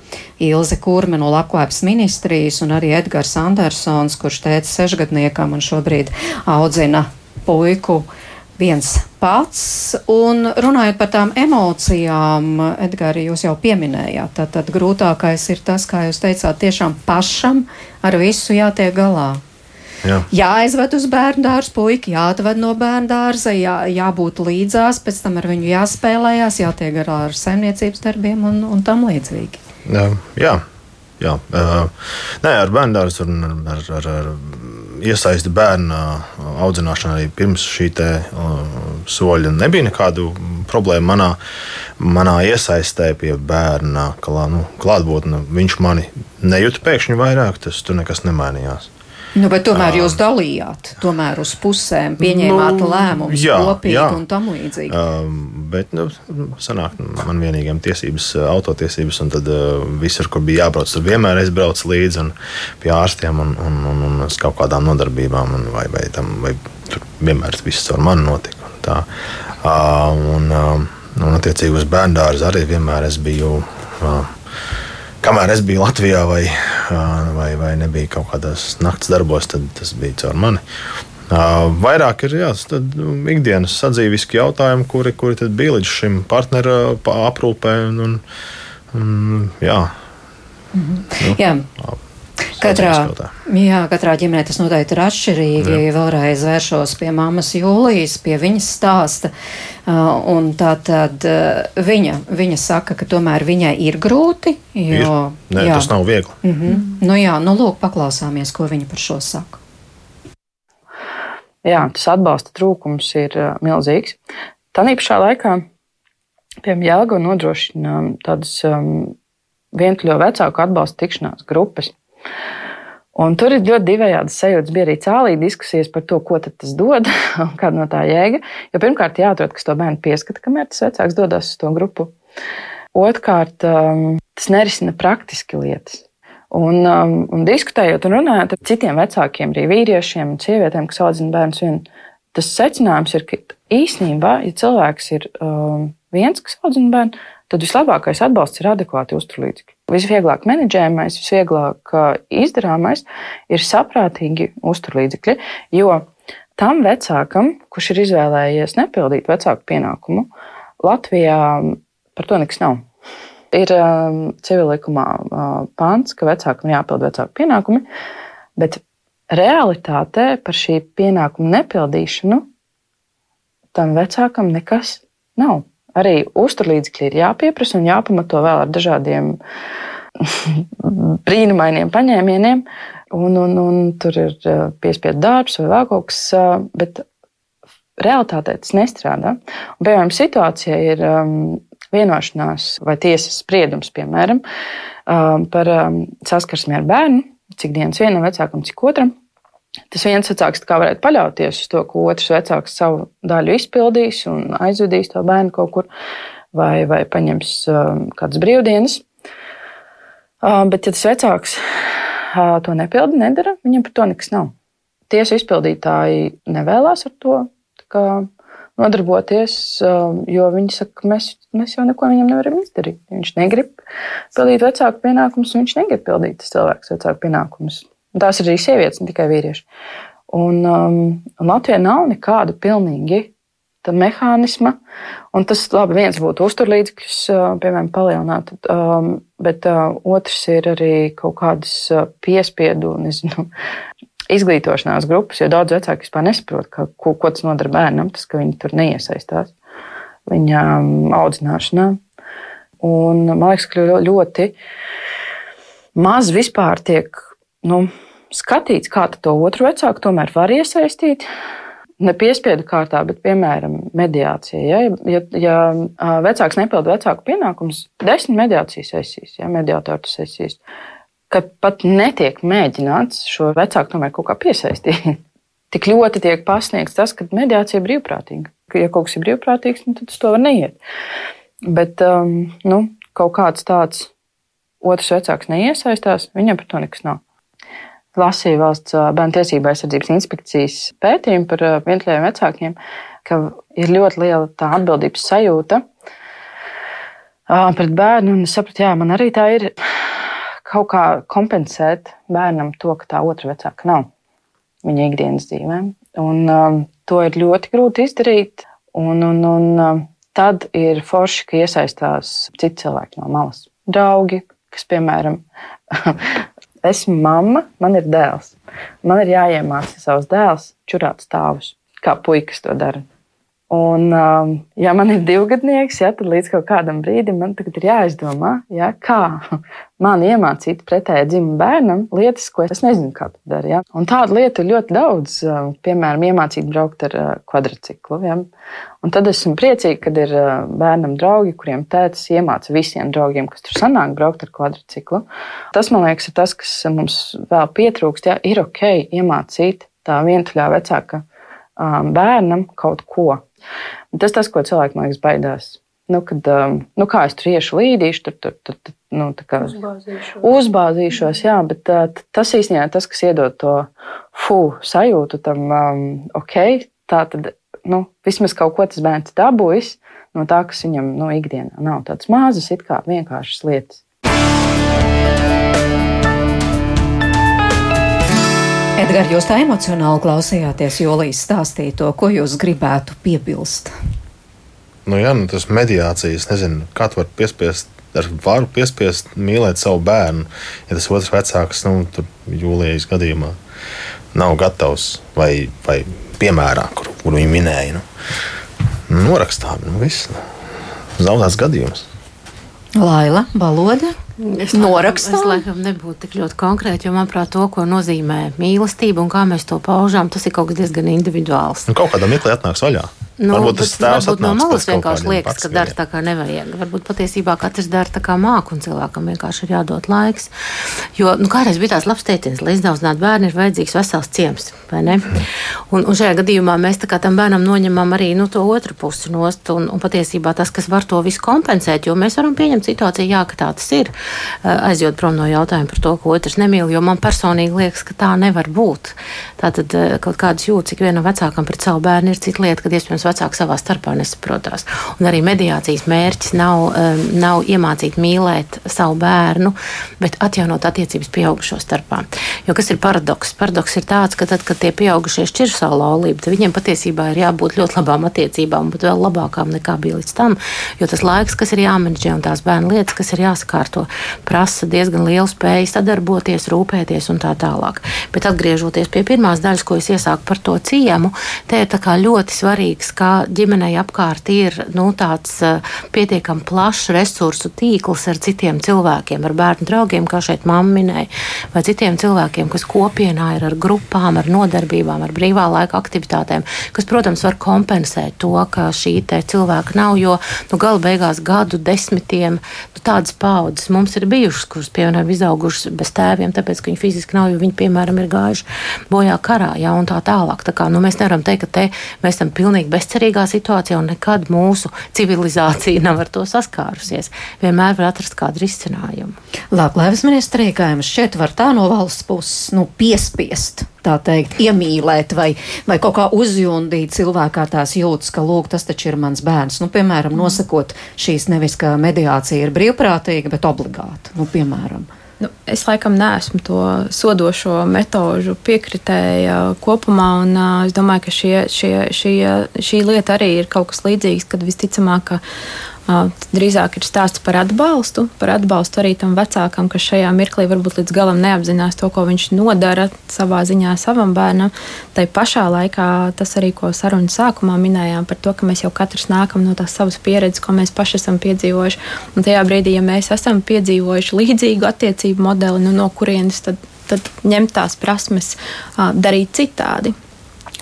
Ilze Kurme no Labklājības ministrijas un arī Edgars Andersons, kurš teica sešgadniekam un šobrīd audzina puiku uh, viens pats. Un runājot par tām emocijām, Edgars, jūs jau pieminējāt, tad, tad grūtākais ir tas, kā jūs teicāt, tiešām pašam ar visu jātiek galā. Jā. Jāaizved uz bērnu dārza puika, jāatved no bērnu dārza, jā, jābūt līdzās, pēc tam ar viņu jāspēlējās, jātiek galā ar saimniecības darbiem un, un tam līdzīgi. Jā, jā. jā. Uh, nē, ar bērnu dārzu un ar, ar, ar iesaisti bērnu audzināšanā arī pirms šī te, uh, soļa nebija nekādu problēmu manā, manā iesaistē pie bērna klā, nu, klātbūtne. Viņš mani nejūta pēkšņi vairāk, tas tur nekas nemainījās. Nu, bet tomēr jūs dalījāt, tomēr uz pusēm pieņēmāt nu, lēmumus kopīgi jā. un tam līdzīgi. Um, bet, nu, sanāk, man vienīgiem tiesības, autotiesības, un tad uh, visur, kur bija jābrauc, tur vienmēr es braucu līdzi un pie ārstiem un, un, un, un uz kaut kādām nodarbībām, un vai, vai, tam, vai tur vienmēr viss ar mani notika. Un tā. uh, un, uh, un attiecīgi uz bērnu dārzu arī vienmēr es biju. Uh, kamēr es biju Latvijā vai, vai, vai nebija kaut kādos naktas darbos, tad tas bija caur mani. Vairāk ir jā, tad, nu, ikdienas sadzīviski jautājumi, kuri, kuri bija līdz šim partneru aprūpē. Un, un, jā. Mhm. Nu, jā. Katrā, jā, katrā ģimenē tas noteikti ir atšķirīgi. Jā. Vēlreiz vēršos pie mammas Jūlijas, pie viņas stāsta. Uh, un tā tad uh, viņa, viņa saka, ka tomēr viņai ir grūti. Jo, ir. Nē, jā. tas nav viegli. Mm -hmm. Nu jā, nu lūk, paklausāmies, ko viņa par šo saka. Jā, tas atbalsta trūkums ir uh, milzīgs. Tā pašā laikā, piemēram, Jāga nodrošina tādas um, vientuļo vecāku atbalsta tikšanās grupas. Un tur ir ļoti divējādas sajūtas. Bija arī cālīja diskusijas par to, ko tas dod un kāda no tā jēga. Jo pirmkārt, jāatrod, kas to bērnu pieskata, kamēr tas vecāks dodas uz to grupu. Otrkārt, um, tas nerisina praktiski lietas. Un, um, un diskutējot un runājot ar citiem vecākiem, arī vīriešiem un sievietēm, kas audzina bērnus, vien, tas secinājums ir, ka īsnībā, ja cilvēks ir um, viens, kas audzina bērnu, tad vislabākais atbalsts ir adekvāti uzturlīdzekļi. Visvieglāk menedžējamais, visvieglāk izdarāmais ir saprātīgi uzturlīdzekļi, jo tam vecākam, kurš ir izvēlējies nepildīt vecāku pienākumu, Latvijā par to nekas nav. Ir um, civilikumā uh, pants, ka vecākam jāpild vecāku pienākumi, bet realitātē par šī pienākuma nepildīšanu tam vecākam nekas nav arī uzturlīdzekļi ir jāpieprasa un jāpamato vēl ar dažādiem brīnumainiem paņēmieniem. Un, un, un tur ir eh, piespiedu darbs vai vēl kaut kas, eh, bet realitātē tas nestrādā. Un, piemēram, situācija ir um, vienošanās vai tiesas spriedums, piemēram, um, par um, saskarsmi ar bērnu, cik dienas vienam vecākam, cik otram. Tas viens vecāks varētu paļauties uz to, ka otrs vecāks savu daļu izpildīs un aizvedīs to bērnu kaut kur, vai, vai paņems um, kādas brīvdienas. Uh, bet, ja tas vecāks uh, to nepilda, nedara, viņam par to nekas nav. Tiesu izpildītāji nevēlas ar to nodarboties, uh, jo viņi saka, ka mēs, mēs jau neko viņam nevaram izdarīt. Viņš negrib pildīt vecāku pienākumus, viņš negrib pildīt tas cilvēks vecāku pienākumus. Un tās ir arī sievietes, ne tikai vīrieši. Un, um, un Latvijā nav nekāda pilnīgi mehānisma. Un tas labi, viens būtu uzturlīdzekļus, uh, piemēram, palielināt, um, bet uh, otrs ir arī kaut kādas uh, piespiedu, nezinu, izglītošanās grupas, jo daudz vecāki vispār nesaprot, ka, ko, ko tas nodara bērnam, tas, ka viņi tur neiesaistās viņa um, audzināšanā. Un man liekas, ka ļoti maz vispār tiek nu, skatīts, kā to otru vecāku tomēr var iesaistīt. Ne piespiedu kārtā, bet, piemēram, mediācija. Ja, ja, ja vecāks nepilda vecāku pienākumus, desmit mediācijas sesijas, ja, mediātoru sesijas, kad pat netiek mēģināts šo vecāku tomēr kaut kā piesaistīt. Tik ļoti tiek pasniegts tas, ka mediācija ir brīvprātīga. Ja kaut kas ir brīvprātīgs, nu, tad uz to var neiet. Bet um, nu, kaut kāds tāds otrs vecāks neiesaistās, viņam par to nekas nav lasīju valsts bērnu tiesību aizsardzības inspekcijas pētījumu par vientuļiem vecākiem, ka ir ļoti liela tā atbildības sajūta pret bērnu. Un es sapratu, jā, man arī tā ir kaut kā kompensēt bērnam to, ka tā otra vecāka nav viņa ikdienas dzīvē. Un um, to ir ļoti grūti izdarīt. Un, un, un tad ir forši, ka iesaistās citi cilvēki no malas. Draugi, kas, piemēram, esmu mamma, man ir dēls. Man ir jāiemācās savus dēlus čurāt stāvus, kā puikas to dara. Un, um, ja man ir divgadnieks, ja, tad līdz kaut kādam brīdim man ir jāizdomā, ja, kā man iemācīt pretēji dzimumu bērnam lietas, ko es nezinu, kā to dara. Ja. Un tādu lietu ir ļoti daudz. Um, piemēram, iemācīt braukt ar uh, kvadrciklu. Ja. Un tad esmu priecīga, kad ir uh, bērnam draugi, kuriem tēvs iemāca visiem draugiem, kas tur sanāk, braukt ar kvadrciklu. Tas, man liekas, ir tas, kas mums vēl pietrūkst. Ja. Ir ok iemācīt tā vientuļā vecāka um, bērnam kaut ko. Tas tas, ko cilvēki man liekas baidās. Nu, kad, um, nu, kā es tur iešu līdīšu, tur, tur, tur, tur nu, kā, uzbāzīšos. uzbāzīšos. Jā, bet uh, tas īstenībā ir tas, kas iedod to fu sajūtu tam, um, ok, tā tad nu, vismaz kaut ko tas bērns dabūjis no tā, kas viņam nu, ikdienā nav. Tādas mazas, it kā vienkāršas lietas. Edgars, jūs tā emocionāli klausījāties Jolijas stāstīto, ko jūs gribētu piebilst? Nu, jā, nu, tas mediācijas, nezinu, kā tu vari piespiest, ar varu piespiest mīlēt savu bērnu, ja tas otrs vecāks, nu, jūlijas gadījumā nav gatavs vai, vai piemērā, kur, kur viņi minēja. Nu, norakstām, nu, viss. Zaudēts gadījums. Laila, valoda. Es norakstu. Es laikam nebūtu tik ļoti konkrēti, jo, manuprāt, to, ko nozīmē mīlestība un kā mēs to paužām, tas ir kaut kas diezgan individuāls. Nu, kaut kādā mirklī atnāks vaļā. Nu, varbūt tas varbūt no malas vienkārši liekas, ka dara tā kā nevajag. Varbūt patiesībā katrs dara tā kā māk, un cilvēkam vienkārši ir jādod laiks. Jo, nu, kādreiz bija tāds labs teiciens, lai izdaudzinātu bērnu, ir vajadzīgs vesels ciems, ne? Un, un šajā gadījumā mēs tam bērnam noņemam arī nu, to otru pusi nost, un, un patiesībā tas, kas var to visu kompensēt, jo mēs varam pieņemt situāciju, jā, ka tā tas ir, aizjot prom no jautājuma par to, ka otrs nemīl, jo man personīgi liekas, ka tā nevar būt. Tā tad kaut kādas jūtas, cik vienam vecākam pret savu bērnu ir cita lieta, kad iespējams vecāki savā starpā nesaprotās. Un arī mediācijas mērķis nav, um, nav iemācīt mīlēt savu bērnu, bet atjaunot attiecības pieaugušo starpā. Jo kas ir paradoks? Paradoks ir tāds, ka tad, kad tie pieaugušie šķir savu laulību, tad viņiem patiesībā ir jābūt ļoti labām attiecībām, bet vēl labākām nekā bija līdz tam. Jo tas laiks, kas ir jāmenedžē un tās bērnu lietas, kas ir jāsakārto, prasa diezgan lielu spēju sadarboties, rūpēties un tā tālāk. Bet atgriežoties pie pirmās daļas, ko es iesāku par to ciemu, te ir ļoti svarīgs, kā ģimenei apkārt ir nu, tāds pietiekami plašs resursu tīkls ar citiem cilvēkiem, ar bērnu draugiem, kā šeit mamma minēja, vai citiem cilvēkiem, kas kopienā ir ar grupām, ar nodarbībām, ar brīvā laika aktivitātēm, kas, protams, var kompensēt to, ka šī cilvēka nav, jo nu, gala beigās gadu desmitiem nu, tādas paudzes mums ir bijušas, kuras, piemēram, izaugušas bez tēviem, tāpēc, ka viņi fiziski nav, jo viņi, piemēram, ir gājuši bojā karā, ja, un tā tālāk. Tā kā, nu, mēs nevaram teikt, ka te mēs esam pilnīgi bezcerīgi bezcerīgā situācijā, un nekad mūsu civilizācija nav ar to saskārusies. Vienmēr var atrast kādu risinājumu. Labklājības ministrija, kā jums šķiet, var tā no valsts puses nu, piespiest tā teikt, iemīlēt vai, vai kaut kā uzjundīt cilvēkā tās jūtas, ka, lūk, tas taču ir mans bērns. Nu, piemēram, mm. nosakot šīs nevis, ka mediācija ir brīvprātīga, bet obligāta. Nu, piemēram. Nu, es laikam neesmu to sodošo metožu piekritēja kopumā, un uh, es domāju, ka šie, šie, šie, šī lieta arī ir kaut kas līdzīgs, kad visticamāk, ka Drīzāk ir stāsts par atbalstu, par atbalstu arī tam vecākam, kas šajā mirklī varbūt līdz galam neapzinās to, ko viņš nodara savā ziņā savam bērnam. Tai pašā laikā tas arī, ko sarunas sākumā minējām par to, ka mēs jau katrs nākam no tās savas pieredzes, ko mēs paši esam piedzīvojuši. Un tajā brīdī, ja mēs esam piedzīvojuši līdzīgu attiecību modeli, nu, no kurienes tad, tad ņemt tās prasmes, darīt citādi.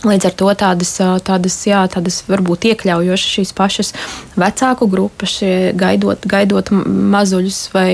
Līdz ar to tādas, tādas, jā, tādas varbūt iekļaujošas šīs pašas vecāku grupas, gaidot, gaidot mazuļus vai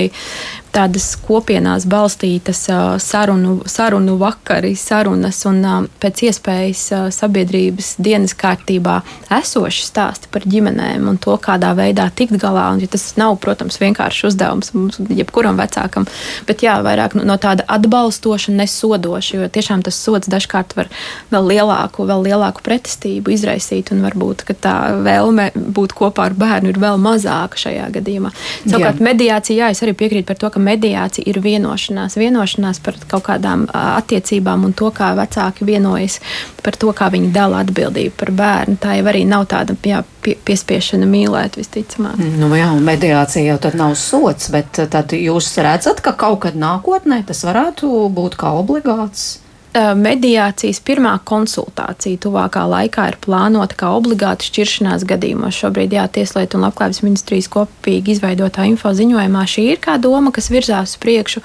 tādas kopienās balstītas sarunu, sarunu vakari, sarunas un pēc iespējas sabiedrības dienas kārtībā esoši stāsti par ģimenēm un to, kādā veidā tikt galā. Un, ja tas nav, protams, vienkāršs uzdevums mums, jebkuram vecākam, bet jā, vairāk no tāda atbalstoša, nesodoša, jo tiešām tas sots dažkārt var vēl lielāku, vēl lielāku pretestību izraisīt un varbūt tā vēlme būt kopā ar bērnu ir vēl mazāka šajā gadījumā. Savukārt mediācija, jā, es arī piekrītu par to, ka mediācija ir vienošanās, vienošanās par kaut kādām attiecībām un to, kā vecāki vienojas par to, kā viņi dala atbildību par bērnu. Tā jau arī nav tāda jā, pie, piespiešana mīlēt, visticamāk. Nu, jā, mediācija jau tad nav sots, bet tad jūs redzat, ka kaut kad nākotnē tas varētu būt kā obligāts. Mediācijas pirmā konsultācija tuvākā laikā ir plānota kā obligāta šķiršanās gadījumos. Šobrīd, jā, Tieslietu un Labklājības ministrijas kopīgi izveidotā info ziņojumā šī ir kā doma, kas virzās uz priekšu.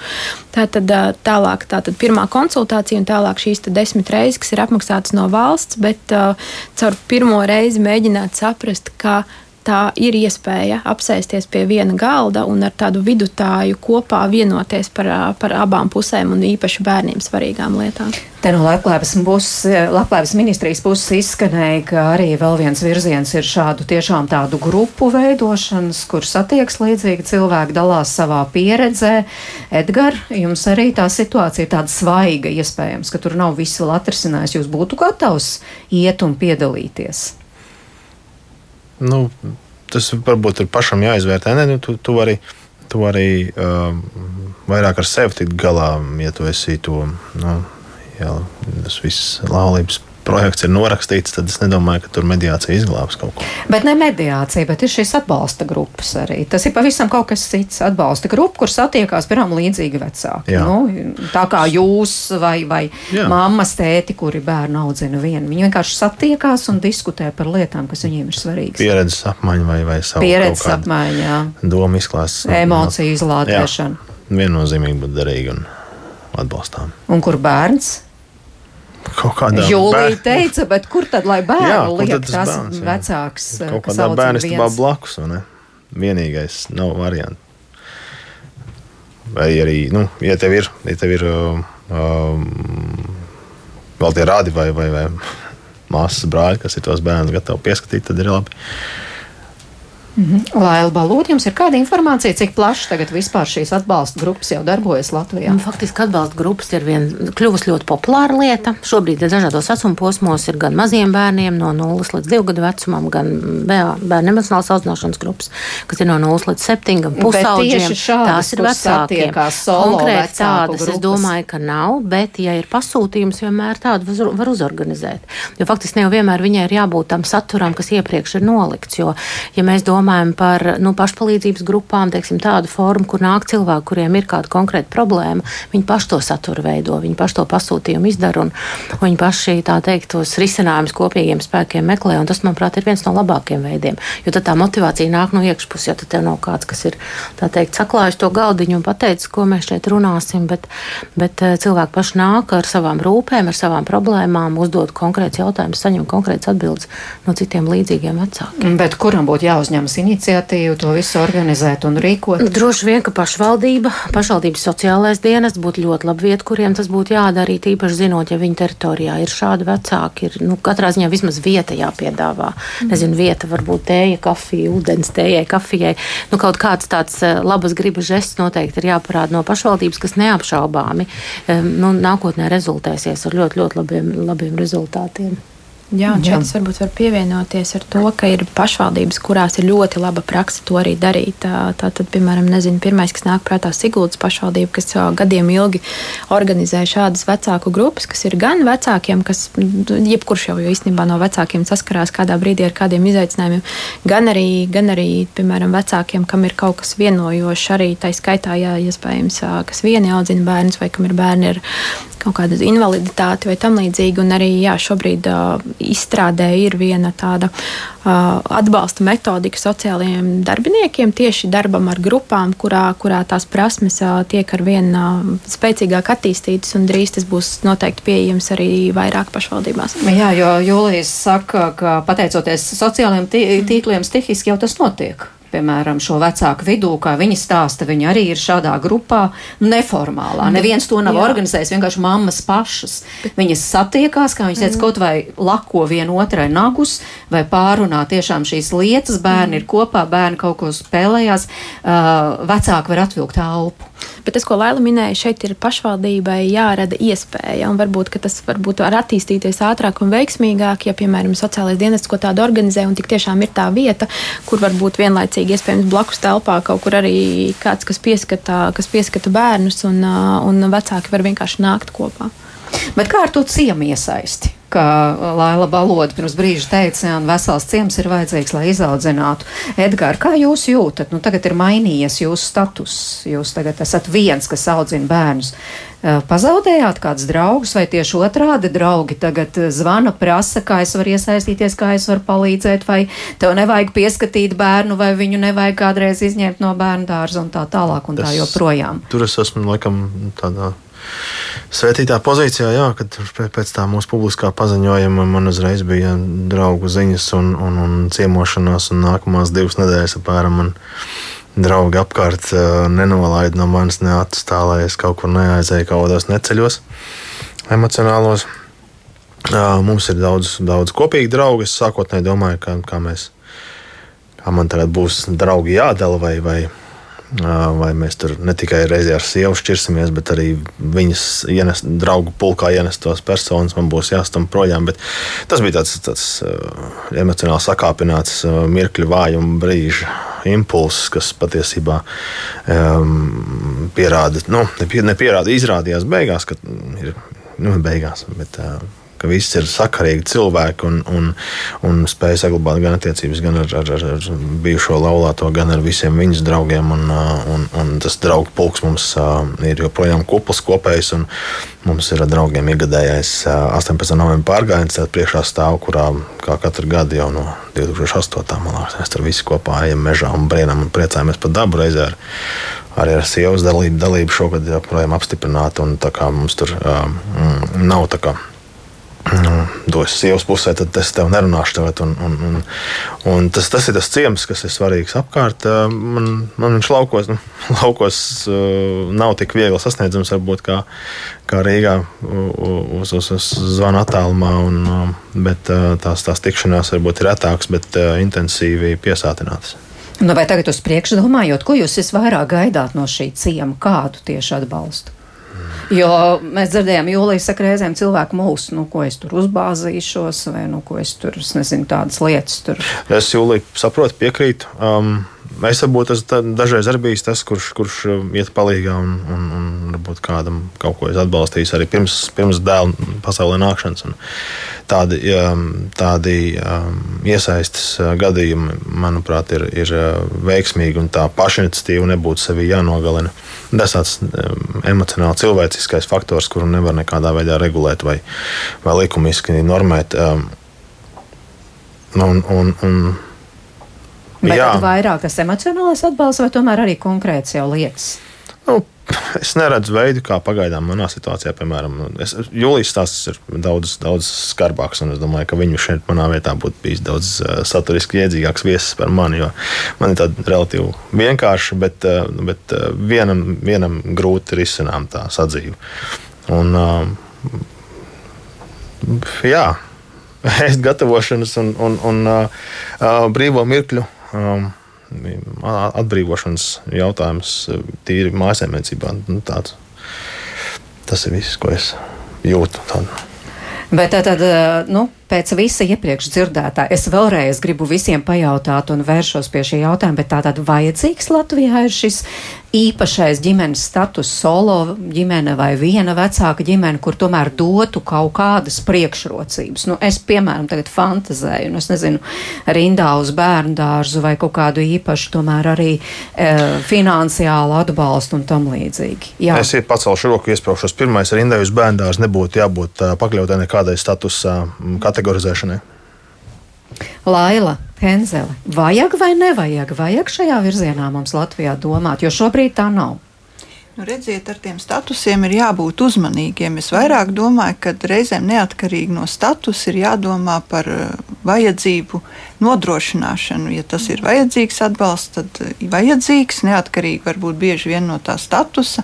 Tātad tālāk, tātad pirmā konsultācija un tālāk šīs desmit reizes, kas ir apmaksātas no valsts, bet uh, caur pirmo reizi mēģināt saprast, ka tā ir iespēja apsēsties pie viena galda un ar tādu vidutāju kopā vienoties par, par abām pusēm un īpaši bērniem svarīgām lietām. Te no Labklājības, puses, ministrijas puses izskanēja, ka arī vēl viens virziens ir šādu tiešām tādu grupu veidošanas, kur satieks līdzīgi cilvēki dalās savā pieredzē. Edgar, jums arī tā situācija ir tāda svaiga, iespējams, ka tur nav viss vēl atrisinājis. Jūs būtu gatavs iet un piedalīties? Nu, tas varbūt ir pašam jāizvērtē. Ne, nu, tu, tu vari, tu vari uh, vairāk ar sevi tikt galā, ja tu esi to nu, jā, tas viss laulības projekts ir norakstīts, tad es nedomāju, ka tur mediācija izglābs kaut ko. Bet ne mediācija, bet ir šīs atbalsta grupas arī. Tas ir pavisam kaut kas cits. Atbalsta grupa, kur satiekās piemēram līdzīgi vecāki. Jā. Nu, tā kā jūs vai, vai Jā. mammas tēti, kuri bērnu audzina vienu. Viņi vienkārši satiekās un diskutē par lietām, kas viņiem ir svarīgas. Pieredzes apmaiņa vai, vai savu pieredzes apmaiņa, domu izklāsts. Emociju izlādēšana. Viennozīmīgi būt derīgi un atbalstām. Un kur bērns? Kaut kādā Jūlija teica, bet kur tad lai bērnu liek tas, bērns, jā. vecāks? Kaut kādā bērnistabā blakus, vai ne? Vienīgais nav variants. Vai arī, nu, ja tev ir, ja tev ir um, vēl tie rādi vai, vai, vai māsas brāļi, kas ir tos bērnus gatavi pieskatīt, tad ir labi. -hmm. Laila Balūda, jums ir kāda informācija, cik plaši tagad vispār šīs atbalsta grupas jau darbojas Latvijā? Nu, faktiski atbalsta grupas ir vien, kļuvusi ļoti populāra lieta. Šobrīd dažādos vecuma posmos, ir gan maziem bērniem no 0 līdz 2 gadu vecumam, gan bērnu emocionālas audzināšanas grupas, kas ir no 0 līdz 7 gan pusauģiem. Tās ir vecākiem. Konkrēti tādas, grupas. es domāju, ka nav, bet, ja ir pasūtījums, vienmēr tādu var uzorganizēt. Jo faktiski ne jau vienmēr viņai ir jābūt tam saturam, kas iepriekš ir nolikts. Jo, ja mēs domājam, domājam par nu, pašpalīdzības grupām, teiksim, tādu formu, kur nāk cilvēki, kuriem ir kāda konkrēta problēma. Viņi paši to saturu veido, viņi paši to pasūtījumu izdara un viņi paši tā teikt, tos risinājumus kopīgiem spēkiem meklē. Tas, manuprāt, ir viens no labākajiem veidiem. Jo tad tā motivācija nāk no iekšpuses, ja tev nav kāds, kas ir teikt, saklājis to galdiņu un pateicis, ko mēs šeit runāsim. Bet, bet eh, cilvēki paši nāk ar savām rūpēm, ar savām problēmām, uzdod konkrēts jautājums, saņem konkrēts atbildes no citiem līdzīgiem vecākiem. Bet kuram būtu jāuzņemas iniciatīvu to visu organizēt un rīkot? Droši vien, ka pašvaldība, pašvaldības sociālais dienests būtu ļoti labi vieta, kuriem tas būtu jādara, īpaši zinot, ja viņa teritorijā ir šādi vecāki. Ir, nu, katrā ziņā vismaz vieta jāpiedāvā. Mm. Nezinu, vieta varbūt tēja, kafija, ūdens tējai, kafijai. Nu, kaut kāds tāds eh, labas gribas žests noteikti ir jāparāda no pašvaldības, kas neapšaubāmi nu, nākotnē rezultēsies ar ļoti, ļoti labiem, labiem rezultātiem. Jā, un šeit es varbūt varu pievienoties ar to, ka ir pašvaldības, kurās ir ļoti laba praksa to arī darīt. Tā, tā tad, piemēram, nezinu, pirmais, kas nāk prātā, Siguldas pašvaldība, kas gadiem ilgi organizē šādas vecāku grupas, kas ir gan vecākiem, kas jebkurš jau īstenībā no vecākiem saskarās kādā brīdī ar kādiem izaicinājumiem, gan arī, gan arī piemēram, vecākiem, kam ir kaut kas vienojošs, arī tā skaitā, jā, iespējams, kas vieni audzina bērnus vai kam ir bērni ar kaut kāda invaliditāte vai tam līdzīgi. Un arī jā, šobrīd izstrādē ir viena tāda uh, atbalsta metodika sociālajiem darbiniekiem tieši darbam ar grupām, kurā, kurā tās prasmes uh, tiek ar vien spēcīgāk attīstītas un drīz tas būs noteikti pieejams arī vairāk pašvaldībās. Jā, jo Jūlijas saka, ka pateicoties sociālajiem tīkliem stihiski jau tas notiek piemēram, šo vecāku vidū, kā viņi stāsta, viņi arī ir šādā grupā, neformālā. Mm. Neviens to nav Jā. organizējis, vienkārši mammas pašas. Viņas satiekās, kā viņas teica, mm. kaut vai lako vienotrai nagus, vai pārunā tiešām šīs lietas, bērni mm. ir kopā, bērni kaut ko spēlējās, uh, vecāki var atvilkt elpu. Bet tas, ko Laila minēja, šeit ir pašvaldībai jārada iespēja, un varbūt tas varbūt var attīstīties ātrāk un veiksmīgāk, ja, piemēram, sociālais dienests ko tādu organizē, un tik tiešām ir tā vieta, kur varbūt vienlaicīgi, iespējams, blakus telpā kaut kur arī kāds, kas pieskata, kas pieskata bērnus, un, un vecāki var vienkārši nākt kopā. Bet kā ar to ciemu iesaisti? Kā Laila Baloda pirms brīža teica, un vesels ciems ir vajadzīgs, lai izaudzinātu. Edgars, kā jūs jūtat? Nu, tagad ir mainījies jūsu status. Jūs tagad esat viens, kas audzina bērnus. Pazaudējāt kādus draugus, vai tieši otrādi draugi tagad zvana, prasa, kā es varu iesaistīties, kā es varu palīdzēt, vai tev nevajag pieskatīt bērnu, vai viņu nevajag kādreiz izņemt no bērnu dārza un tā tālāk un tā joprojām. Tur es esmu laikam tādā svētītā pozīcijā, jā, kad pēc tā mūsu publiskā paziņojuma man uzreiz bija draugu ziņas un, un, un ciemošanās, un nākamās divas nedēļas apmēram man draugi apkārt nenolaida no manis neatstāj, tā, lai es kaut kur neaizēju kaut kādos neceļos emocionālos. Mums ir daudz, daudz kopīgi draugi. Es sākotnēji domāju, kā, kā mēs, kā man tagad būs draugi jādala vai, vai Vai mēs tur ne tikai reizē ar sievu šķirsimies, bet arī viņas ienes, draugu pulkā ienestos personas man būs jāstam projām. Bet tas bija tāds, tāds emocionāli sakāpināts mirkļu vājuma brīža impulss, kas patiesībā um, pierāda, nu, nepierāda, izrādījās beigās, ka ir nu, beigās. Bet, uh, ka viss ir sakarīgi cilvēki un, un, un spēj saglabāt gan attiecības gan ar, ar, ar, bijušo laulāto, gan ar visiem viņas draugiem. Un, un, un tas draugu pulks mums ir joprojām kupls kopējs. Mums ir draugiem iegadējais 18. novembra pārgājiens, tad priekšā stāv, kurā kā katru gadu jau no 2008. malā mēs tur visi kopā ejam mežā un brīnām un priecājamies par dabu reizē. Ar, arī ar sievas dalību, dalību šogad joprojām apstiprināta. Mums tur um, nav tā kā nu, dos sievas pusē, tad es tev nerunāšu. Tagad, un, un, un, un tas, tas ir tas ciems, kas ir svarīgs apkārt. Man, man viņš laukos, nu, laukos nav tik viegli sasniedzams, varbūt kā, kā Rīgā uz, uz, uz zvanu attālumā. Un, bet tās, tās tikšanās varbūt ir retākas, bet intensīvi piesātinātas. Nu, vai tagad uz priekšu domājot, ko jūs visvairāk gaidāt no šī ciema, kādu tieši atbalstu? Jo mēs dzirdējām, jūlijā saka, reizēm cilvēku mūsu, nu, ko es tur uzbāzīšos, vai nu, ko es tur, es nezinu, tādas lietas tur. Es jūlijā saprotu, piekrītu. Um, Es varbūt esmu dažreiz arī bijis tas, kurš, kurš um, iet palīdzīgā un, un, un varbūt kādam kaut ko atbalstījis arī pirms, pirms dēla pasaulē nākšanas. Un tādi um, tādi um, iesaistas uh, gadījumi, manuprāt, ir, ir uh, veiksmīgi un tā pašiniciatīva nebūtu sevi jānogalina. Tas tāds emocionāli cilvēciskais faktors, kuru nevar nekādā veidā regulēt vai, vai likumiski normēt. Un, un, un, Bet tad vairāk tas emocionālais atbalsts vai tomēr arī konkrēts jau lietas? Nu, es neredzu veidu, kā pagaidām manā situācijā, piemēram, es, Jūlijas stāsts ir daudz, daudz skarbāks, es domāju, ka viņu šeit manā vietā būtu bijis daudz uh, saturiski iedzīgāks viesis par mani, jo man ir tāda relatīvi vienkārša, bet, uh, bet uh, vienam, vienam grūti risinām tā sadzīve. Un, jā, ēst gatavošanas un, un, un brīvo mirkļu um, atbrīvošanas jautājums tīri mājsaimniecībā. Nu, tāds, tas ir viss, ko es jūtu. Tādu. Bet tā tad, nu, pēc visa iepriekš dzirdētā, es vēlreiz gribu visiem pajautāt un vēršos pie šī jautājuma, bet tātad vajadzīgs Latvijā ir šis īpašais ģimenes status, solo ģimene vai viena vecāka ģimene, kur tomēr dotu kaut kādas priekšrocības. Nu, es, piemēram, tagad fantazēju, nu, es nezinu, rindā uz bērnu dārzu vai kaut kādu īpašu, tomēr arī e, finansiālu atbalstu un tam līdzīgi. Jā. Es pacelšu roku, iesprāgšos pirmais rindai uz bērnu dārzu, nebūtu jābūt pakļautai nekādai statusa kategorizēšanai. Laila, Henzele, vajag vai nevajag? Vajag šajā virzienā mums Latvijā domāt, jo šobrīd tā nav. Nu, redziet, ar tiem statusiem ir jābūt uzmanīgiem. Es vairāk domāju, ka reizēm neatkarīgi no statusa ir jādomā par eh, vajadzību nodrošināšanu. Ja tas ir vajadzīgs atbalsts, tad eh, vajadzīgs, neatkarīgi varbūt bieži vien no tā statusa,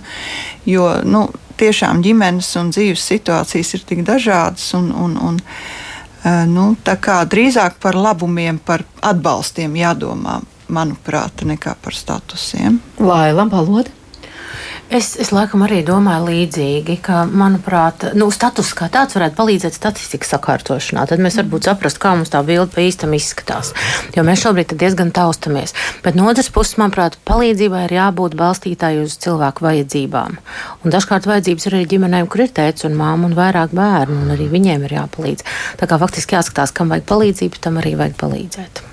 jo nu, tiešām ģimenes un dzīves situācijas ir tik dažādas. Un, un, un, nu, drīzāk par labumiem, par atbalstiem jādomā, manuprāt, nekā par statusiem. Laila Balode. Es, es laikam arī domāju līdzīgi, ka, manuprāt, nu, status kā tāds varētu palīdzēt statistikas sakārtošanā. Tad mēs varbūt saprast, kā mums tā bilde pa īstam izskatās. Jo mēs šobrīd diezgan taustamies. Bet no otras puses, manuprāt, palīdzībai ir jābūt balstītāji uz cilvēku vajadzībām. Un dažkārt vajadzības ir arī ģimenēm, kur ir tēvs un māma un vairāk bērnu, un arī viņiem ir jāpalīdz. Tā kā faktiski jāskatās, kam vajag palīdzību, tam arī vajag palīdzēt.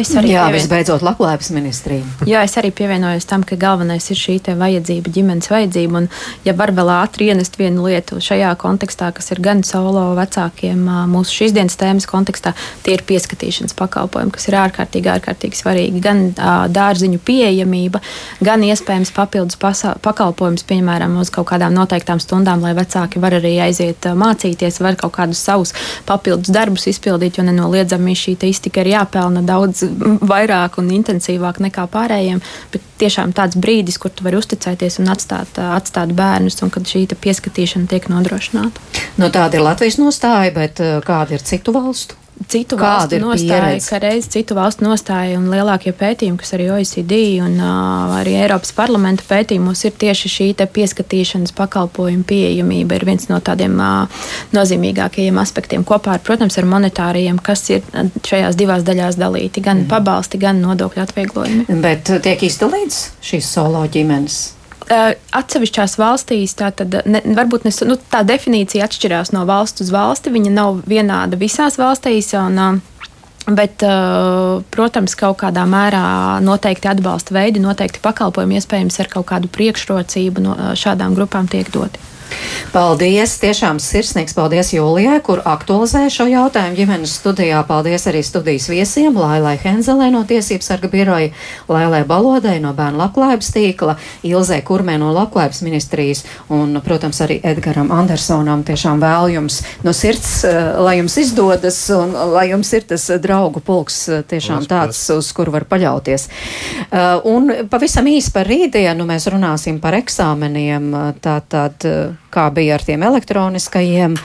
Es arī Jā, pievien... visbeidzot, labklājības ministrija. Jā, es arī pievienojos tam, ka galvenais ir šī vajadzība, ģimenes vajadzība. Un, ja var vēl ātri ienest vienu lietu šajā kontekstā, kas ir gan solo vecākiem, mūsu šīs dienas tēmas kontekstā, tie ir pieskatīšanas pakalpojumi, kas ir ārkārtīgi, ārkārtīgi svarīgi. Gan dārziņu pieejamība, gan iespējams papildus pakalpojums, piemēram, uz kaut kādām noteiktām stundām, lai vecāki var arī aiziet mācīties, var kaut kādus savus papildus darbus izpildīt, jo nenoliedzami šī iztika ir jāpelna daudz vairāk un intensīvāk nekā pārējiem. Bet tiešām tāds brīdis, kur tu vari uzticēties un atstāt, atstāt bērnus, un kad šī pieskatīšana tiek nodrošināta. No nu, tāda ir Latvijas nostāja, bet kāda ir citu valstu? Citu valstu nostāja, ka reiz citu valstu nostāja un lielākie pētījumi, kas arī OECD un uh, arī Eiropas parlamenta pētījumos ir tieši šī pieskatīšanas pakalpojumu pieejamība ir viens no tādiem uh, nozīmīgākajiem aspektiem kopā ar, protams, ar monetāriem, kas ir šajās divās daļās dalīti, gan mm. pabalsti, gan nodokļu atvieglojumi. Bet tiek izdalīts šīs solo ģimenes? Eh, atsevišķās valstīs tā, tad, ne, varbūt nes, nu, tā definīcija atšķirās no valsts uz valsti. Viņa nav vienāda visās valstīs. Un, eh, Bet, eh, protams, kaut kādā mērā noteikti atbalsta veidi, noteikti pakalpojumi iespējams ar kaut kādu priekšrocību no šādām grupām tiek doti. Paldies! Tiešām sirsnīgs paldies Jūlijai, kur aktualizēja šo jautājumu ģimenes studijā. Paldies arī studijas viesiem Lailai Henzelē no Tiesības sarga biroja, Lailai Balodai no Bērnu labklājības tīkla, Ilzē Kurmē no labklājības ministrijas un, protams, arī Edgaram Andersonam. Tiešām vēl jums no sirds, eh, lai jums izdodas un lai jums ir tas draugu pulks eh, tiešām tāds, uz kuru var paļauties. Eh, un pavisam īsi par rītdienu mēs runāsim par eksāmeniem. Tātad, kā bija ar tiem elektroniskajiem,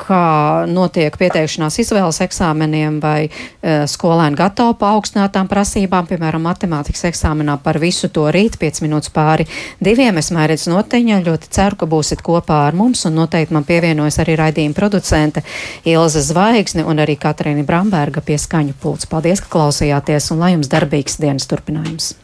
kā notiek pieteikšanās izvēles eksāmeniem, vai skolēni gatavi paaugstinātām prasībām, piemēram, matemātikas eksāmenā par visu to rīt, 5 minūtes pāri diviem. Es mērķis noteņa, ļoti ceru, ka būsit kopā ar mums, un noteikti man pievienojas arī raidījuma producente Ilze Zvaigzne un arī Katrīna Bramberga pie skaņu pults. Paldies, ka klausījāties, un lai jums darbīgs dienas turpinājums!